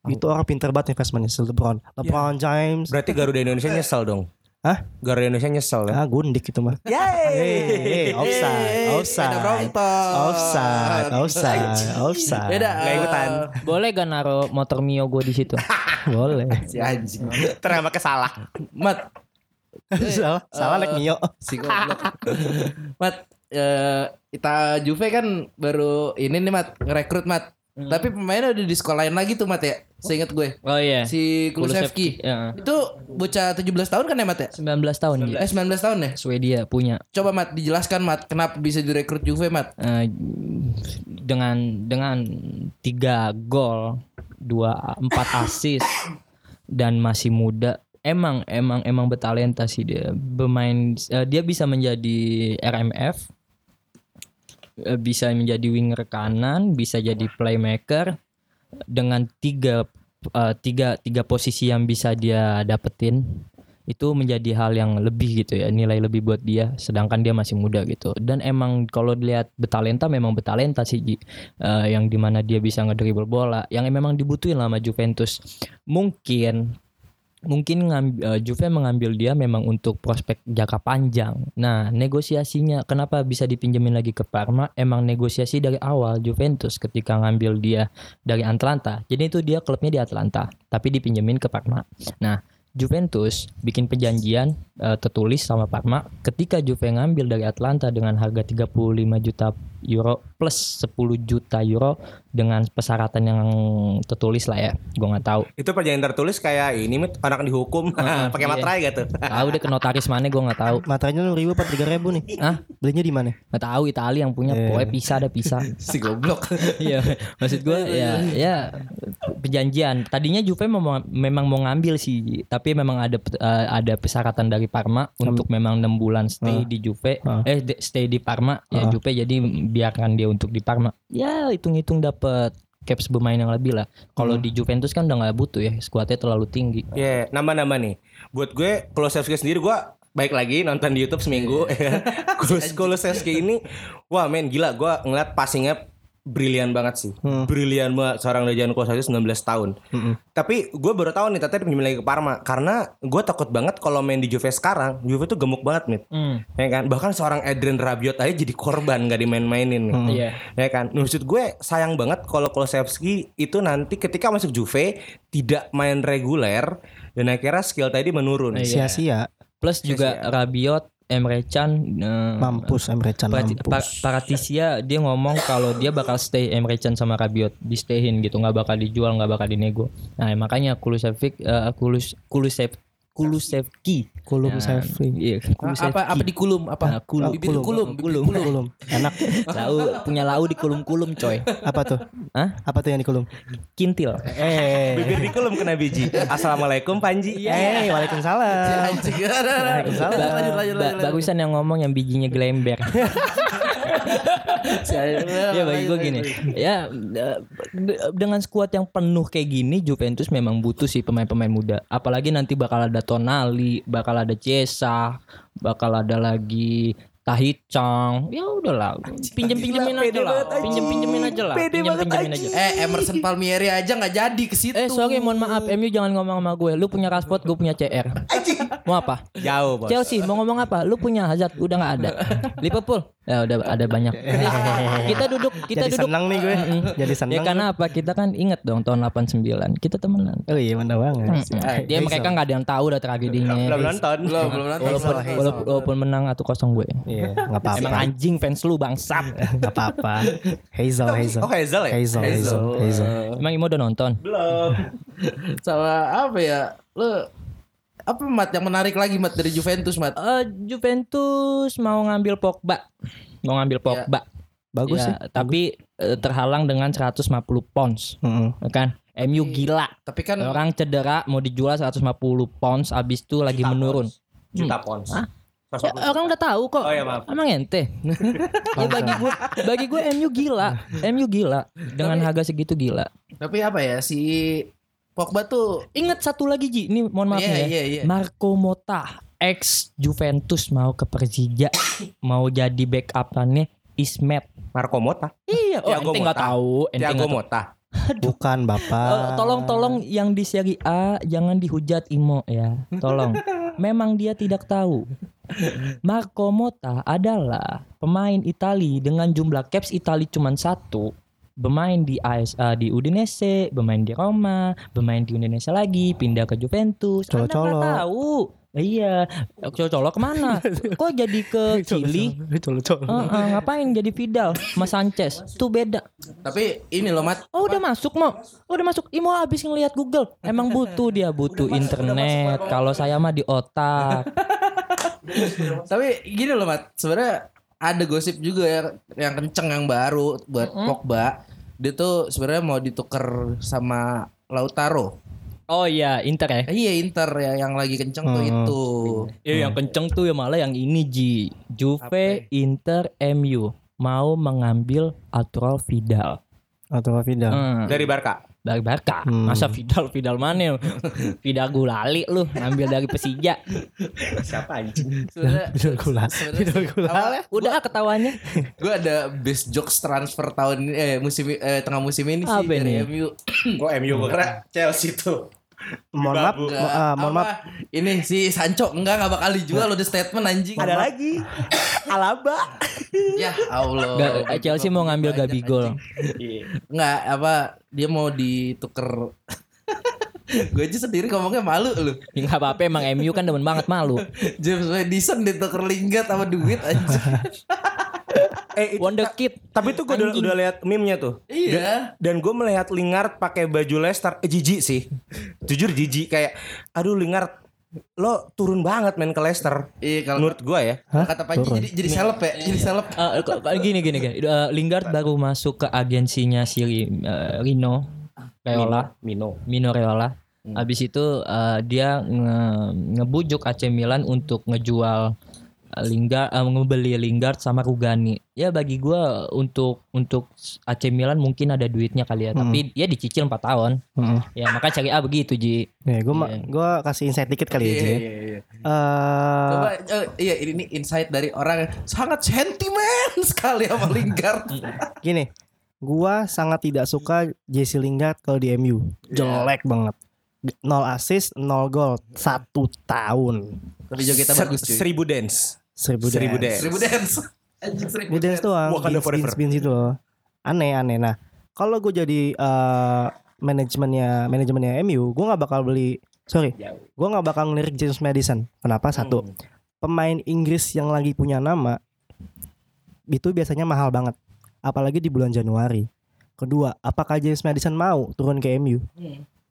Itu orang pinter banget investmentnya si LeBron. LeBron James. Berarti Garuda Indonesia nyesel dong. Hah? Garuda Indonesia nyesel ya. Ah, gundik itu mah. Hey, offside, offside, offside, offside, offside. Beda. Eh, ikutan. Boleh gak naro motor Mio gue di situ? Boleh. Si anjing. Ternyata pakai salah. Mat, salah, salah like Mio. si goblok. Mat, eh kita Juve kan baru ini nih Mat, ngerekrut Mat. Hmm. Tapi pemainnya udah di sekolahin lagi tuh Mat ya. Seingat gue. Oh iya. Si Kulusevski. Ya. Itu bocah 17 tahun kan ya Mat ya? 19 tahun dia. Eh 19 tahun ya? Swedia punya Coba Mat dijelaskan Mat kenapa bisa direkrut Juve Mat? eh, dengan dengan tiga gol, dua empat assist dan masih muda. Emang emang emang bertalenta sih dia. Bermain eh, dia bisa menjadi RMF bisa menjadi winger kanan, bisa jadi playmaker dengan tiga eh, tiga tiga posisi yang bisa dia dapetin. Itu menjadi hal yang lebih gitu ya nilai lebih buat dia sedangkan dia masih muda gitu. Dan emang kalau dilihat bertalenta memang bertalenta sih Ji. Eh, yang di mana dia bisa ngedribble bola yang memang dibutuhin lah sama Juventus. Mungkin mungkin ngam- eh, Juve mengambil dia memang untuk prospek jangka panjang. Nah, negosiasinya kenapa bisa dipinjemin lagi ke Parma? Emang negosiasi dari awal Juventus ketika ngambil dia dari Atlanta. Jadi itu dia klubnya di Atlanta, tapi dipinjemin ke Parma. Nah, Juventus bikin perjanjian eh, tertulis sama Parma ketika Juve ngambil dari Atlanta dengan harga 35 juta euro plus 10 juta euro dengan persyaratan yang tertulis lah ya. Gue nggak tahu. Itu perjanjian tertulis kayak ini mit orang dihukum pakai iya. materai gitu. Tahu deh ke notaris mana gue nggak tahu. Materainya enam ribu apa tiga ribu nih? Hah? Belinya di mana? Nggak tahu Italia yang punya Eh. pokoknya pisah ada pisah. Si goblok. Iya, maksud gue ya ya perjanjian. Tadinya Juve memang, memang mau ngambil sih, tapi memang ada eh, ada persyaratan dari Parma untuk memang enam bulan stay di Juve, Ah. eh stay di Parma ya Ah. Juve jadi biarkan dia untuk di Parma. Ya hitung-hitung dapat caps bermain yang lebih lah. Kalau di Juventus kan udah nggak butuh ya, skuadnya terlalu tinggi. Ya, nambah-nambah nih. Buat gue Kulusevski sendiri gue baik lagi nonton di YouTube seminggu. Kulus Kulusevski ini wah men gila gue ngeliat passingnya brilian banget sih. Brilian banget seorang Dejan Kulusevski 19 tahun. Tapi gue baru tahu nih ternyata pinjam lagi ke Parma karena gue takut banget kalau main di Juve sekarang, Juve tuh gemuk banget, Mit. Hmm. Ya kan? Bahkan seorang Adrian Rabiot aja jadi korban gak dimain-mainin nih. Iya. Ya kan? Maksud gue sayang banget kalau Kulusevski itu nanti ketika masuk Juve tidak main reguler dan akhirnya skill tadi menurun. Iya. Sia-sia. Plus juga Rabiot, Emre Can, eh, Mampus Emre Can Parati- mampus. Pa- Paratisia dia ngomong kalau dia bakal stay Emre Can sama Rabiot di stayin gitu nggak bakal dijual nggak bakal dinego nah makanya Kulusevski uh, Kulus Kulusev Kulusevski Kulum Nah, Sevri. iya Kulusevski apa apa di kulum apa? Nah, kulum. Bibir kulum, bibir Kulum, kulum. Enak. lau punya lau di kulum-kulum coy Apa tuh? Hah? Apa tuh yang di kulum? kintil Eh. Bibir di kulum kena biji. Assalamualaikum Panji. Eh, waalaikumsalam. Lanjut, ba- lanjut. bagusan yang ngomong yang bijinya glember ya bagi gue gini. ya de- dengan skuad yang penuh kayak gini Juventus memang butuh sih pemain-pemain muda. Apalagi nanti bakal ada Tonali bakal ada Cesa bakal ada lagi Tahicang ya udahlah pinjem pinjemin aja lah pinjem pinjemin aja lah pinjem pinjemin aja Eh Emerson Palmieri aja nggak jadi ke situ. Eh sorry mohon maaf MU jangan ngomong sama gue Lu punya Rashford gue punya CR Mau apa? Jauh, Bos. Chelsea mau ngomong apa? Lu punya Hazard udah nggak ada. Liverpool ya udah ada banyak. kita duduk kita Jadi duduk. seneng nih gue. Jadi Ya seneng. karena apa? Kita kan inget dong tahun 89 kita temenan. Oh iya benar banget. Mm-mm. Dia mereka nggak ada yang tahu udah tragedinya. Belum nonton. Belum nonton. Walaupun, Hazel. walaupun, walaupun menang atau kosong gue. Iya, enggak apa-apa. Emang anjing fans lu bangsat. Enggak apa-apa. Hazel, Hazel. Oh Hazel ya? Hazel, Hazel, Hazel. Emang Imo udah nonton? Belum. Sama apa ya? Lu apa mat yang menarik lagi mat dari Juventus mat? Eh, Juventus mau ngambil Pogba. Mau ngambil Pogba. Bagus Ya, sih. Tapi eh, terhalang dengan 150 pounds. Heeh. Kan? MU gila. Tapi kan Orang cedera mau dijual 150 pounds abis itu lagi menurun. Juta pounds. Hah? Ya, orang udah tahu kok. Oh iya, maaf. Emang ente. ya, bagi gue bagi gue MU gila. MU gila dengan harga segitu gila. tapi apa ya si Pogba tuh Ingat satu lagi Ji, ini mohon maaf nih ya. iya, iya. Marco Mota ex Juventus mau ke Persija mau jadi backupannya Ismet. Marco Mota. Iya, oh, Thiago ente nggak Motta. tahu, ente Tiago nggak tahu. Mota. Bukan Bapak. Eh, tolong tolong yang di seri A jangan dihujat Imo ya. Tolong. Memang dia tidak tahu. Marco Mota adalah pemain Itali dengan jumlah caps Itali cuma satu. Bermain di AS, eh, di Udinese, bermain di Roma, bermain di Indonesia lagi, pindah ke Juventus. Anda nggak Colo-colo. tahu. Iya, colo-colo ke mana? Kok jadi ke Chili? Colo-colo. Eh, eh, ngapain jadi Vidal, Mas Sanchez? Itu beda. tapi ini loh mat Oh udah masuk mau, oh, udah masuk. Imo habis ngelihat Google. Emang butuh dia butuh internet. Kalau saya mah di otak. tapi gini loh mat sebenarnya ada gosip juga ya yang kenceng yang baru buat Pogba dia tuh sebenarnya mau ditukar sama Lautaro Oh iya Inter ya. Eh, iya Inter ya yang lagi kenceng tuh Hmm. itu Ya yang kenceng tuh ya malah yang ini Ji. Juve, Inter, MU mau mengambil Arturo Vidal. Atau Vidal. Hmm. Dari Barca. Dari Barca. Hmm. Masa Vidal Vidal mana? Vidal Gulali lu ngambil dari Persija. Siapa anjing? Vidal gula. Vidal gula. Udah ah ketawanya. gue ada best jokes transfer tahun ini eh musim eh tengah musim ini sih Apa dari nih? MU Kok MU gue kira Chelsea tuh. Mohon maaf, mo- ah, mohon maaf. Ini si Sancho enggak enggak bakal dijual udah statement anjing. Ada lagi. Alaba. Ya Allah. Gak, Chelsea mau ngambil Gabigol. Enggak apa dia mau ditukar Gue aja sendiri ngomongnya malu lu. Ya nggak apa-apa emang MU kan demen banget malu. James Madison ditukar Lingard sama duit aja. Eh, itu- Wonderkid. tapi tuh gue udah, udah lihat meme-nya tuh. iya. Dan gue melihat Lingard pakai baju Leicester, eh, jijik sih. Jujur jijik kayak aduh Lingard lo turun banget main ke Leicester. Iya kalau Menurut gue ya. kata Panji jadi jadi seleb ya, jadi seleb. Eh, kok- kok gini gini gini. Eh, Lingard baru masuk ke agensinya si eh, Rino Reola, Mino. Mino Reola. Habis itu eh, dia nge- ngebujuk AC Milan untuk ngejual Lingard, eh, ngebeli Lingard sama Rugani. Ya bagi gua untuk untuk AC Milan mungkin ada duitnya kali ya, tapi dia dicicil 4 tahun. Heeh. Ya maka cari A begitu Ji. Nih, gue Iya. gua kasih insight dikit kali ya. Iya, Ji. iya, iya. Eh, Coba eh, iya ini insight dari orang yang sangat sentimen sekali sama Lingard. gini, gua sangat tidak suka Jesse Lingard kalau di MU. Jelek banget. Nol assist, nol gol, satu tahun. Tapi jogetnya Ser- bagus cuy. Seribu dance. Seribu, Seribu dance. dance. Seribu dance. Anjing seribu Ini dance doang. Wakanda Beans, forever. beans, beans itu loh. Aneh, aneh. Nah, kalau gue jadi eh, manajemennya manajemennya MU, gue nggak bakal beli. Sorry, gue nggak bakal ngelirik James Madison. Kenapa? Satu, pemain Inggris yang lagi punya nama itu biasanya mahal banget, apalagi di bulan Januari. Kedua, apakah James Madison mau turun ke MU?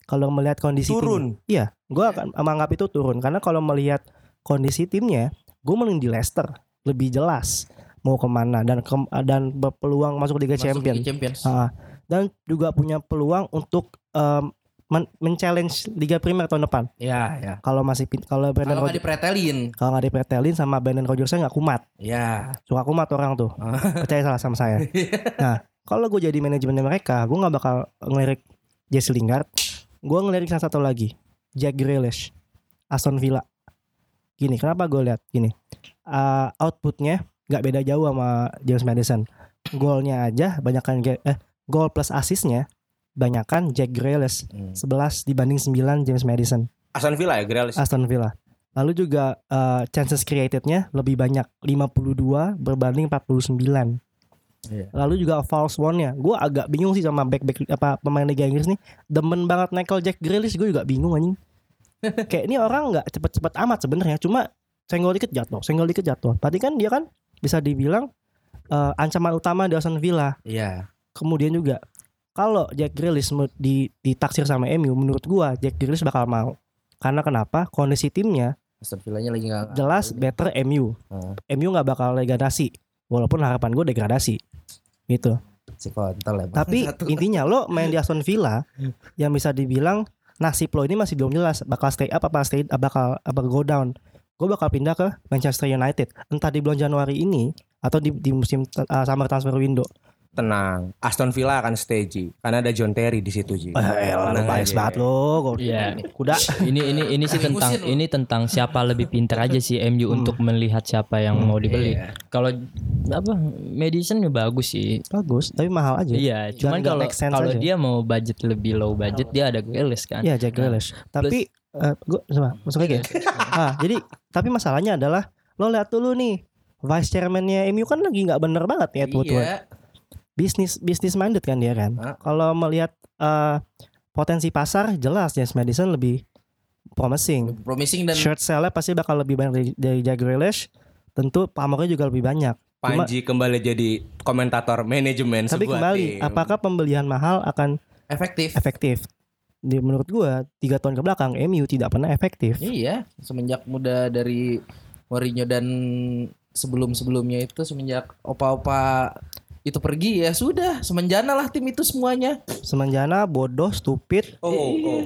Kalau melihat kondisi tim- Turun. iya, gue akan menganggap itu turun karena kalau melihat kondisi timnya, gue mending di Leicester lebih jelas mau ke mana dan ke- dan berpeluang masuk Liga Masuk Champions. Liga Champions. Ah, dan juga punya peluang untuk em, men- men-challenge Liga Premier tahun depan. Ya, ya. Kalau masih kalau Brandon Kalau nggak Rodgers dipretelin. kalau nggak dipretelin sama Brandon Rodgersnya nggak kumat, Ya. suka kumat orang tuh. Percaya salah sama saya. nah, kalau gue jadi manajemennya mereka, gue nggak bakal ngelirik Jesse Lingard. Gue ngelirik salah satu lagi, Jack Grealish, Aston Villa. Gini, kenapa gue lihat gini? Uh, outputnya nggak beda jauh sama James Madison. Golnya aja banyakkan eh gol plus asisnya banyakkan Jack Grealish Hmm. 11 dibanding 9 James Madison Aston Villa ya Grealish. Aston Villa. Lalu juga eh, chances creatednya lebih banyak 52 berbanding 49. Iya. Lalu juga false one-nya. Gue agak bingung sih sama back back apa pemain Liga Inggris nih. Demen banget Michael Jack Grealish gue juga bingung anjing. Kayak ini orang nggak cepet-cepet amat sebenarnya. Cuma senggol dikit jatuh, senggol dikit jatuh. Berarti kan dia kan bisa dibilang eh, ancaman utama di Aston Villa. Iya. Kemudian juga kalau Jack Grealish di ditaksir sama MU menurut gua Jack Grealish bakal mau. Karena kenapa? Kondisi timnya Aston Villanya lagi nggak jelas better MU. Hmm. MU nggak bakal degradasi. Walaupun harapan gue degradasi. Gitu. si kontol ya. Tapi Satu. intinya lo main di Aston Villa yang bisa dibilang nasib lo ini masih belum jelas bakal stay up apa stay bakal apa go down. Gue bakal pindah ke Manchester United entah di bulan Januari ini atau di, di musim uh, summer transfer window. Tenang, Aston Villa akan stay Ji. Karena ada John Terry di situ Ji. Eh, Tenang bias banget lo. Gua- Iya. Kuda. ini ini ini sih tentang ini tentang siapa lebih pintar aja sih MU untuk melihat siapa yang mau dibeli. Kalau apa Madison ya bagus sih. Bagus, tapi mahal aja. Iya, cuman nggak kalau kalau dia mau budget lebih low budget dia ada Grealish kan. Iya Jack Grealish. Tapi eh, gua sama masuk lagi ya. ah, jadi tapi masalahnya adalah lo lihat dulu nih vice chairman-nya MU kan lagi nggak bener banget ya. Iya. Bisnis bisnis minded kan dia kan. Ah. Kalau melihat eh, potensi pasar jelas James Madison lebih promising. Promising dan Shirt sale pasti bakal lebih banyak dari, dari Jack Grealish. Tentu pamornya juga lebih banyak. Cuma- Panji kembali jadi komentator manajemen tapi kembali, tim. apakah pembelian mahal akan efektif. efektif? Di, menurut gua tiga tahun ke belakang MU tidak pernah efektif. Iya, semenjak muda dari Mourinho dan sebelum-sebelumnya itu semenjak opa-opa itu pergi ya sudah semenjana lah tim itu semuanya. Semenjana bodoh, stupid. Oh, oh, oh.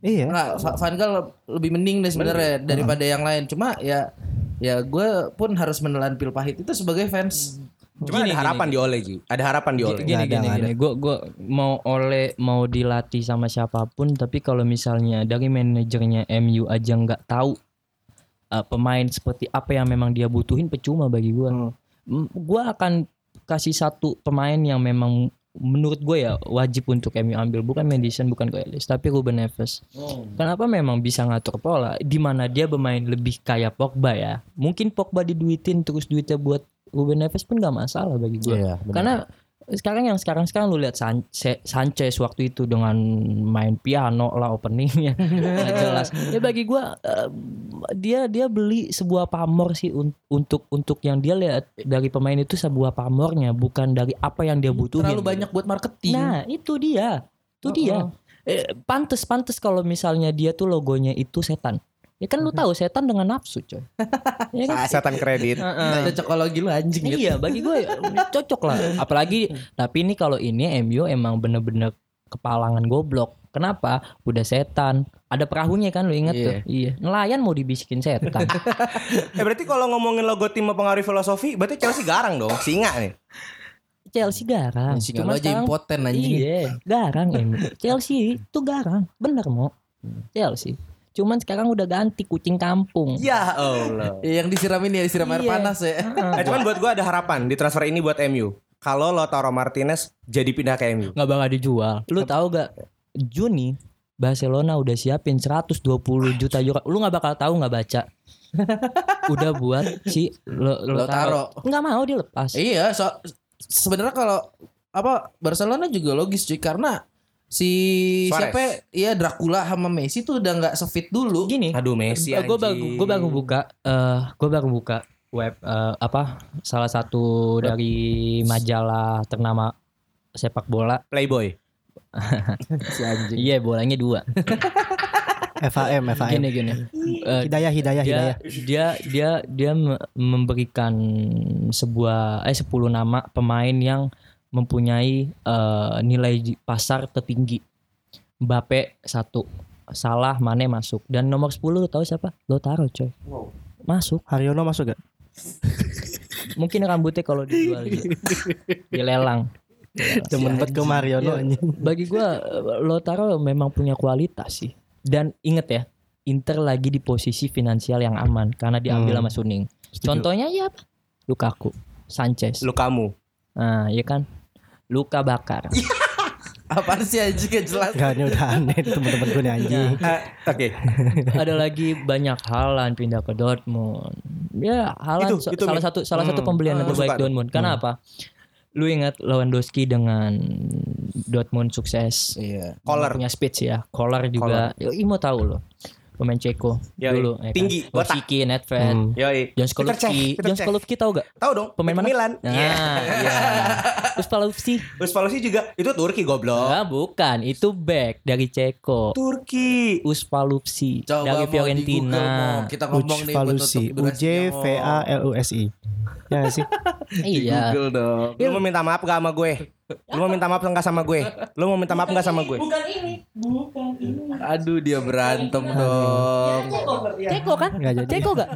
Iya. Nah, Va- Van Gaal lebih mending deh sebenarnya daripada yang lain. Cuma ya ya gue pun harus menelan pil pahit itu sebagai fans. Cuma ada harapan di Ole Ji. Ada harapan di Ole. Gini gini nggak gini, gue gue mau oleh mau dilatih sama siapa pun, tapi kalau misalnya dari manajernya MU aja nggak tahu uh, pemain seperti apa yang memang dia butuhin, percuma bagi gue. Gue akan kasih satu pemain yang memang menurut gue ya wajib untuk MU ambil, bukan Madison, bukan Grealish, tapi Ruben Neves. Kenapa memang bisa ngatur pola? Di mana dia bermain lebih kayak Pogba ya? Mungkin Pogba diduitin terus duitnya buat Ruben Neves pun gak masalah bagi gue. Iya, benar. Karena sekarang yang sekarang sekarang lu lihat San- Sanchez waktu itu dengan main piano lah openingnya Nggak jelas. Ya bagi gua eh, dia dia beli sebuah pamor sih un- untuk untuk yang dia lihat dari pemain itu sebuah pamornya bukan dari apa yang dia butuhin. Terlalu banyak buat marketing. Nah, itu dia. Itu dia. Eh, pantes pantes kalau misalnya dia tuh logonya itu setan. Ya kan lu tahu setan dengan nafsu, coy. ya kan? Setan kredit. Ada cokologi lu anjing gitu. Iya, bagi gue cocok lah. Apalagi tapi ini kalau ini MU emang bener-bener kepalangan goblok. Kenapa? Udah setan. Ada perahunya kan lu inget Iya. tuh. Iya. Nelayan mau dibisikin setan. Eh berarti kalau ngomongin logo tim mempengaruhi filosofi, berarti Chelsea garang dong. Singa nih. Chelsea garang. Singa Cuman lu aja impoten anjing. Iya, garang MU. Chelsea itu garang. Bener mau. Chelsea. Cuman sekarang udah ganti kucing kampung. Ya Allah. Ya, yang disiram ini ya disiram air Iya. panas ya. Eh cuman buat gua ada harapan di transfer ini buat MU. Kalau Lautaro Martinez jadi pindah ke MU. nggak bakal dijual. Lu tahu gak Juni Barcelona udah siapin 120 juta euro. Lu nggak bakal tahu nggak baca. udah buat si lo, Lautaro. Nggak mau dilepas. Iya, so sebenarnya kalau apa Barcelona juga logis cuy karena si Suarez. siapa ya Dracula sama Messi tuh udah nggak sefit dulu. Gini, Aduh Messi gue baru gue baru buka eh gue baru buka web eh, apa salah satu dari majalah ternama sepak bola. Playboy. si anjing. Iya, bolanya dua. FAM, FAM. Gini gini. Eh, Hidayah, hidayah, dia hidayah. dia dia dia me- memberikan sebuah eh 10 nama pemain yang mempunyai eh, nilai pasar tertinggi. Mbappe satu, Salah, Mane masuk dan nomor 10 lu tahu siapa? Lo taruh coy. Masuk. Haryono masuk gak? Mungkin rambutnya kalau dijual gitu. Dilelang. Demen banget ke Mariono Iya. anjing. Bagi gua Lotaro memang punya kualitas sih. Dan inget ya, Inter lagi di posisi finansial yang aman karena diambil Hmm. sama Suning. Contohnya ya apa? Lukaku, Sanchez. Lu kamu. Nah, ya kan? Luka bakar. Apaan sih anjing gak jelas? Gak ini udah aneh nih temen-temen gue nih anjing. Eh, Oke. ada lagi banyak Halan pindah ke Dortmund. Ya Halan Itu- itu, salah Min. satu salah satu Hmm. pembelian yang terbaik. Dortmund. Karena apa? Lu ingat Lewandowski dengan Dortmund sukses. Iya. Collar. punya speech ya. Collar juga. Yo, Imo tahu loh. Pemain Ceko Yoi. dulu ya kan? Tinggi, botak. Rosicky, Nedved, Hmm. Yoi. John Skolovski. John. Skolovski tahu gak? Tahu dong, Pemain mana? Milan. Nah, Iya. iya. Uspalovski. Uspalosi juga itu Turki goblok. Ah, bukan, itu back dari Ceko. Turki. Uspalovski Coba dari Google, Fiorentina. kita ngomong nih buat Falusi. tutup U J V A L U S I. Ya gak sih? Iya. Google dong. Lu mau minta maaf gak sama gue? Lu mau minta maaf enggak sama gue? Lu mau minta maaf enggak sama gue? Aduh dia berantem dong. Ceko kan? Nggak jadi. Ceko gak?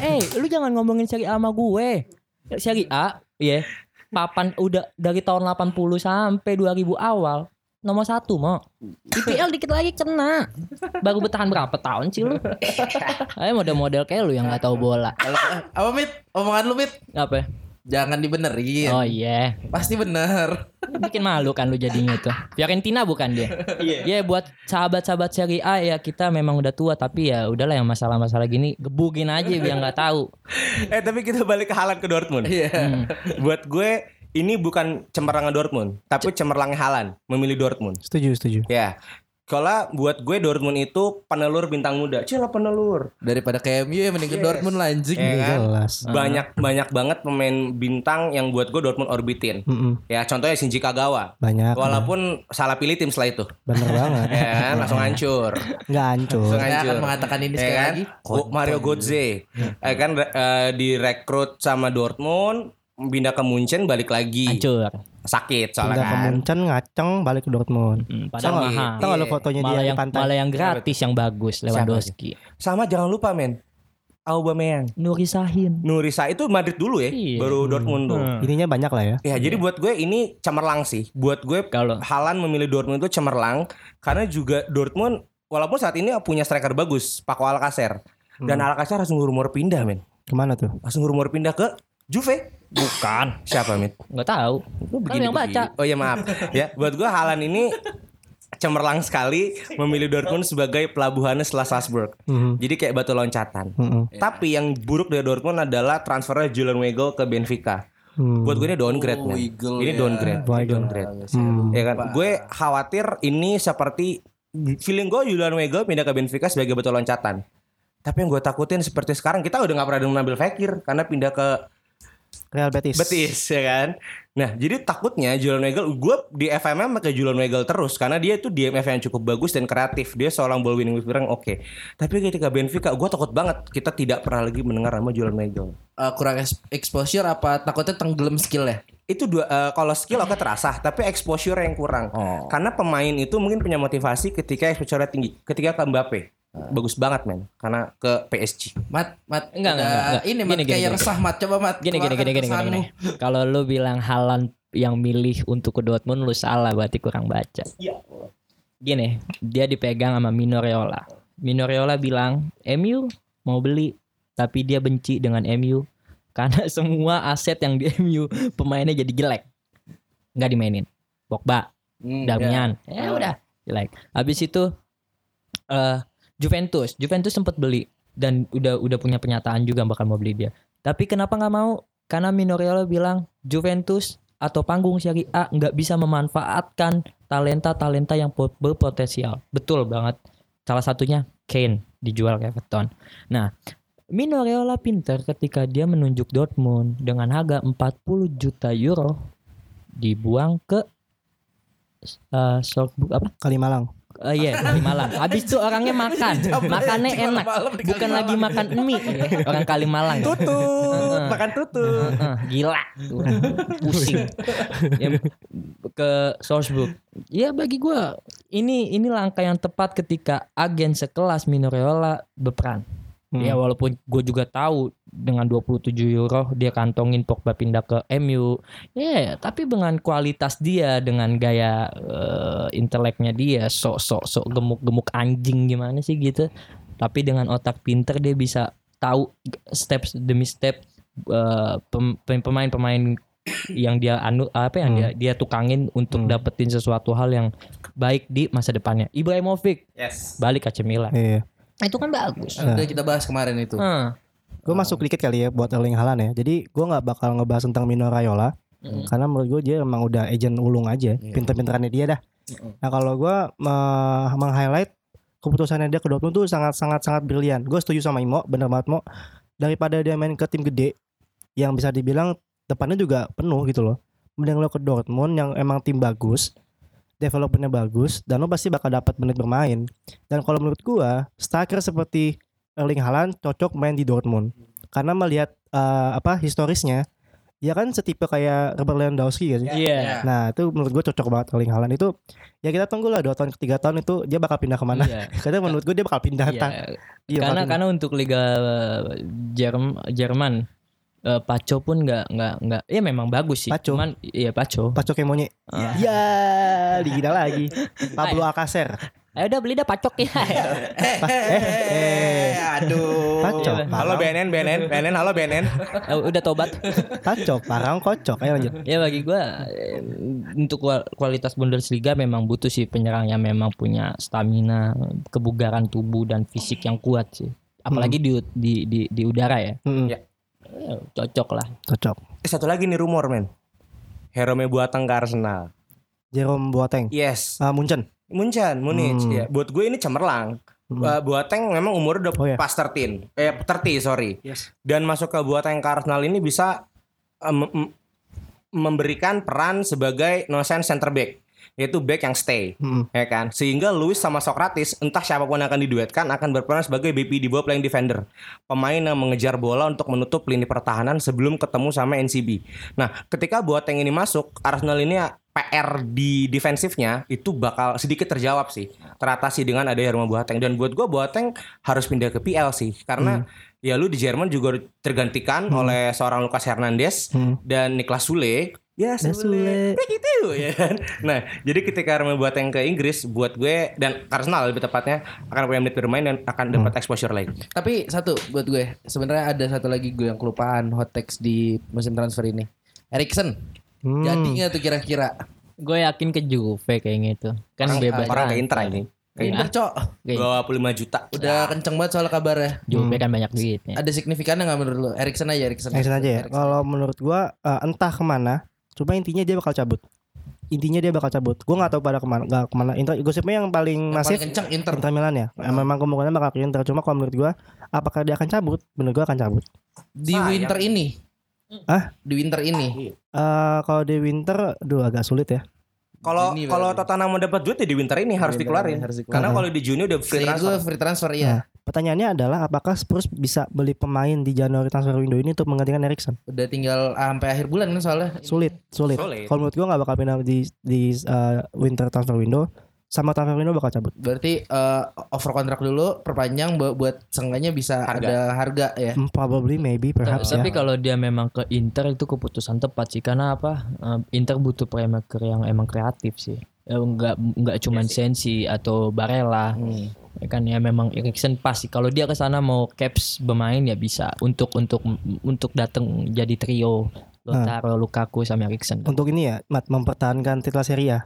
eh, lu jangan ngomongin Serie A sama gue. Serie A, iya. Papan udah dari tahun 80 sampai 2000 awal. Nomor satu mau IPL dikit lagi kena Baru bertahan berapa tahun sih lu Ayo model-model kayak lu yang gak tahu bola apa mit? Omongan lu mit? Apa Jangan dibenerin. Oh iya Pasti bener. Bikin malu kan lu jadinya tuh Fiorentina bukan dia Iya buat sahabat-sahabat Serie A ya kita memang udah tua Tapi ya udahlah yang masalah-masalah gini Gebugin aja biar gak tahu Eh tapi kita balik ke Haaland ke Dortmund. Iya. Hmm. Buat gue ini bukan cemerlangnya Dortmund, tapi cemerlangnya Haaland memilih Dortmund. Setuju, setuju. Ya. Kalau buat gue Dortmund itu penelur bintang muda. Cila penelur. Daripada ke MU ya mending ke Yes. Dortmund lah anjing. Ya kan? Jelas. Banyak banyak banget pemain bintang yang buat gue Dortmund orbitin. Mm-mm. Ya contohnya Shinji Kagawa. Banyak. Walaupun salah pilih tim setelah itu. Bener banget. Ya kan? Langsung hancur. Nggak hancur. Langsung Saya hancur. akan mengatakan ini Ya sekali kan? lagi. Go- Mario Götze. Ya kan eh, direkrut sama Dortmund pindah ke Munchen balik lagi Hancur sakit soalnya Pindah ke kan Munchen ngaceng balik ke Dortmund. Hmm, Padahal mahal Tahu nggak lo Iya. fotonya dia malah di yang pantai? malah yang gratis yang bagus Lewandowski. sama jangan lupa men Aubameyang Nuri Sahin. Nurisa itu Madrid dulu ya Iya. baru Dortmund tuh Hmm. Ininya banyak lah ya. Ya jadi buat gue ini cemerlang sih buat gue Kalau Halan memilih Dortmund itu cemerlang karena juga Dortmund walaupun saat ini punya striker bagus Paco Alcacer dan Alcacer langsung rumor pindah men Ke mana tuh? langsung rumor pindah ke Juve bukan, siapa mit nggak tahu. Lu Kan yang baca. Oh iya maaf. ya, buat gua Halan ini cemerlang sekali memilih Dortmund sebagai pelabuhannya setelah Salzburg. Mhm. Jadi kayak batu loncatan. Mm-mm. Tapi yang buruk dari Dortmund adalah transfernya Julian Weigl ke Benfica. Hmm. Buat gue ini downgrade Oh, men. Weigl Ini ya. downgrade. Weigl. downgrade. Hmm. Ya kan? Gue khawatir ini seperti feeling gue Julian Weigl pindah ke Benfica sebagai batu loncatan. Tapi yang gue takutin seperti sekarang kita udah nggak pernah mengambil Fekir karena pindah ke Real Betis. Betis ya kan. Nah jadi takutnya Julian Weigl gue di FMM pakai Julian Weigl terus karena dia itu DMF yang cukup bagus dan kreatif. Dia seorang ball winning midfielder yang oke. Tapi ketika Benfica gue takut banget kita tidak pernah lagi mendengar nama Julian Weigl. Eh, kurang ex- exposure apa takutnya tenggelam skill ya? Itu dua eh, kalau skill oke terasa tapi exposure yang kurang. Oh. Karena pemain itu mungkin punya motivasi ketika exposure tinggi. Ketika ke Mbappe bagus banget men karena ke PSG. Mat, mat, Enggak, enggak, enggak. Ini mat Gini, gini, kayak gini. resah mat. Coba mat. Gini gini gini gini gini. gini. Kalau lu bilang Halan yang milih untuk ke Dortmund lu salah berarti kurang baca. Gini, dia dipegang sama Minoreola. Minoreola bilang, "MU mau beli, tapi dia benci dengan MU karena semua aset yang di MU pemainnya jadi jelek. nggak dimainin. Pogba, Hmm, Darmian. Ya udah, jelek. Habis itu eh Juventus, Juventus sempat beli dan udah udah punya pernyataan juga bakal mau beli dia. Tapi kenapa nggak mau? Karena Minoriello bilang Juventus atau panggung Serie A nggak bisa memanfaatkan talenta-talenta yang po- berpotensial. Betul banget. Salah satunya Kane dijual ke Everton. Nah, Minoriello pinter ketika dia menunjuk Dortmund dengan harga 40 juta euro dibuang ke uh, Salzburg apa? Kalimalang. Oh iya di Malang. Habis itu orangnya makan, makannya enak, bukan lagi makan mie. ya. Orang Kalimalang. Tutut, makan tutut. Heeh, gila, Tuh, pusing. Ya, ke Salzburg. Ya bagi gua ini ini langkah yang tepat ketika agen sekelas Minoreola berperan. Hmm. Ya walaupun gue juga tahu dengan 27 euro dia kantongin Pogba pindah ke MU. Ya, tapi dengan kualitas dia dengan gaya eh, inteleknya dia sok sok sok gemuk-gemuk anjing gimana sih gitu. Tapi dengan otak pinter dia bisa tahu step demi step eh, pem- pemain-pemain yang dia anu apa yang dia dia tukangin untuk dapetin sesuatu hal yang baik di masa depannya. Ibrahimovic Yes. balik ke AC Milan. Iya. Itu kan bagus. Udah kita bahas kemarin itu. Hmm. Gue masuk dikit kali ya buat Erling Haaland ya. Jadi gue nggak bakal ngebahas tentang Mino Raiola karena menurut gue dia emang udah agent ulung aja, pinter-pinterannya dia dah. Nah kalau gue me- meng-highlight keputusannya dia ke Dortmund tuh sangat sangat sangat brilian. Gue setuju sama Imo, bener banget Mo. Daripada dia main ke tim gede yang bisa dibilang depannya juga penuh gitu loh. Mending lo ke Dortmund yang emang tim bagus, developernya bagus, dan lo pasti bakal dapat menit bermain. Dan kalau menurut gua, striker seperti Erling Haaland cocok main di Dortmund. Karena melihat eh, apa historisnya, dia kan setipe kayak Robert Lewandowski kan sih. Iya. Nah itu menurut gue cocok banget Erling Haaland itu ya kita tunggu lah dua tahun ketiga tahun itu dia bakal pindah ke mana Iya. karena menurut gue dia bakal pindah Iya. tang- iya, karena pindah. karena untuk Liga Jerm, Jerman eh, Paco pun nggak nggak nggak ya memang bagus sih. Paco. Cuman iya Paco. Pacok Kemonye Ah. ya digina lagi Pablo Alcacer Ayo udah beli dah Pacok ya. Eh, aduh. Pacok Halo BNN, BNN, BNN, halo BNN. Eh, udah tobat. Pacok parang kocok ayo lanjut ya bagi gua eh, untuk kual- kualitas Bundesliga memang butuh sih penyerang yang memang punya stamina, kebugaran tubuh dan fisik yang kuat sih. Apalagi di, di di di udara ya. Mm-mm, Ya. Ya, cocok lah. cocok Eh, satu lagi nih rumor men. Herome Boateng ke Arsenal. Jerome Boateng Yes. Ah, Munchen Munchen, Munich. Hmm. Ya. Buat gue ini cemerlang. Hmm. Uh, Boateng memang umur udah Oh, ya. pas 13. Eh 30 sorry. Yes. Dan masuk ke Boateng ke Arsenal ini bisa uh, mem- memberikan peran sebagai no sense center back yaitu back yang stay Mm-mm. ya kan sehingga Luis sama Socrates entah siapa pun yang akan diduetkan akan berperan sebagai BP di bawah playing defender pemain yang mengejar bola untuk menutup lini pertahanan sebelum ketemu sama NCB nah ketika Boateng ini masuk Arsenal ini ya PR di defensifnya itu bakal sedikit terjawab sih. Teratasi dengan adanya rumah Boateng. Dan buat gue Boateng harus pindah ke PL sih. Karena ya lu di Jerman juga tergantikan oleh seorang Lucas Hernandez Hmm. dan Niklas Sule. Ya Sule. Begitu ya kan? Nah jadi ketika Roma buat yang ke Inggris buat gue dan Arsenal lebih tepatnya akan punya menit bermain dan akan dapat exposure lagi Tapi satu buat gue, sebenarnya ada satu lagi gue yang kelupaan hot text di musim transfer ini. Erikson. Hmm. Jadi nggak tuh kira-kira? Gue yakin ke Juve kayaknya itu. Kan orang, bebas. orang ke. Inter ini Ke Inter, Cok. Kayak 25 juta Udah kenceng banget soal kabarnya. Juve kan banyak duitnya. Ada signifikannya nggak menurut lo? Erikson aja, Erikson. Erikson aja ya. Kalau menurut gua eh, entah ke mana, cuma intinya dia bakal cabut. Intinya dia bakal cabut. Gua nggak tahu pada ke mana, nggak ke mana. Inter, gosipnya yang paling Yang masif paling kenceng Inter. Inter Milan ya. Memang kemungkinan bakal ke Inter. Cuma kalau menurut gua, apakah dia akan cabut? Menurut gua akan cabut. Di Sayang. winter ini. Hah? Di winter ini. Eh kalau di winter, aduh agak sulit ya. kalau kalau. Tottenham mau dapat duit ya di winter ini harus Winter dikeluarin harus dikeluarin. karena kalau di Juni udah free Seingat gue transfer free transfer ya. Nah, pertanyaannya adalah apakah Spurs bisa beli pemain di Januari transfer window ini untuk menggantikan Erikson? Udah tinggal ah, sampai akhir bulan kan soalnya. Sulit, sulit. Sulit. Kalau menurut gua nggak bakal pindah di di eh, winter transfer window. Sama transfer window bakal cabut. Berarti eh, over kontrak dulu, perpanjang bu- buat seenggaknya bisa Harga. ada harga ya. Hmm, Probably, maybe, perhaps Tapi ya. kalau dia memang ke Inter itu keputusan tepat sih karena apa? Eh, Inter butuh playmaker yang emang kreatif sih. Eh, Enggak enggak cuman Sensi atau Barella. Ya kan ya memang Erikson pasti kalau dia ke sana mau caps bermain ya bisa untuk untuk untuk datang jadi trio Lautaro, Lukaku sama Erikson. Untuk ini ya, Mat, mempertahankan titel Serie A.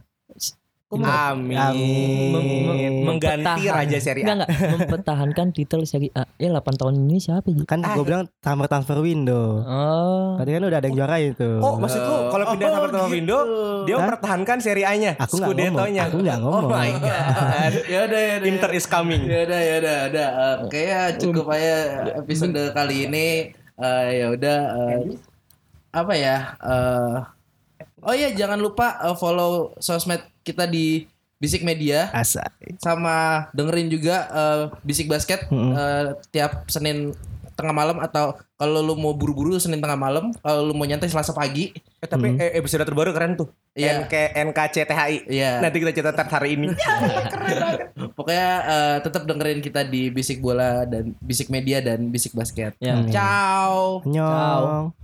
amin, Amin. Mem- mem- mengganti raja Serie A Enggak enggak mempertahankan titel Serie A. Ya 8 tahun ini siapa Ji? Kan gue bilang transfer transfer window. Oh. Tadi kan udah ada yang juara itu. Oh maksud lu kalau pindah sama sama Window dia mempertahankan Serie A-nya Aku nggak ngomong. Scudetto-nya. Aku nggak ngomong. Oh my god ya udah ya udah. Inter is coming Ya udah ya udah udah. Eh, kayaknya cukup aja episode kali ini. Eh, ya udah eh, apa ya? Eh, oh iya jangan lupa eh, follow sosmed kita di Bisik Media Asa. sama dengerin juga eh, Bisik Basket Mm-mm. eh, tiap Senin tengah malam atau kalau lu mau buru-buru Senin tengah malam, kalau lu mau nyantai Selasa pagi, Eh, tapi eh, episode terbaru keren tuh Iya. NK, NKCTHI Iya. Nanti kita catat hari ini pokoknya eh, tetap dengerin kita di Bisik Bola dan Bisik Media dan Bisik Basket. Ya. Ciao. Nyong.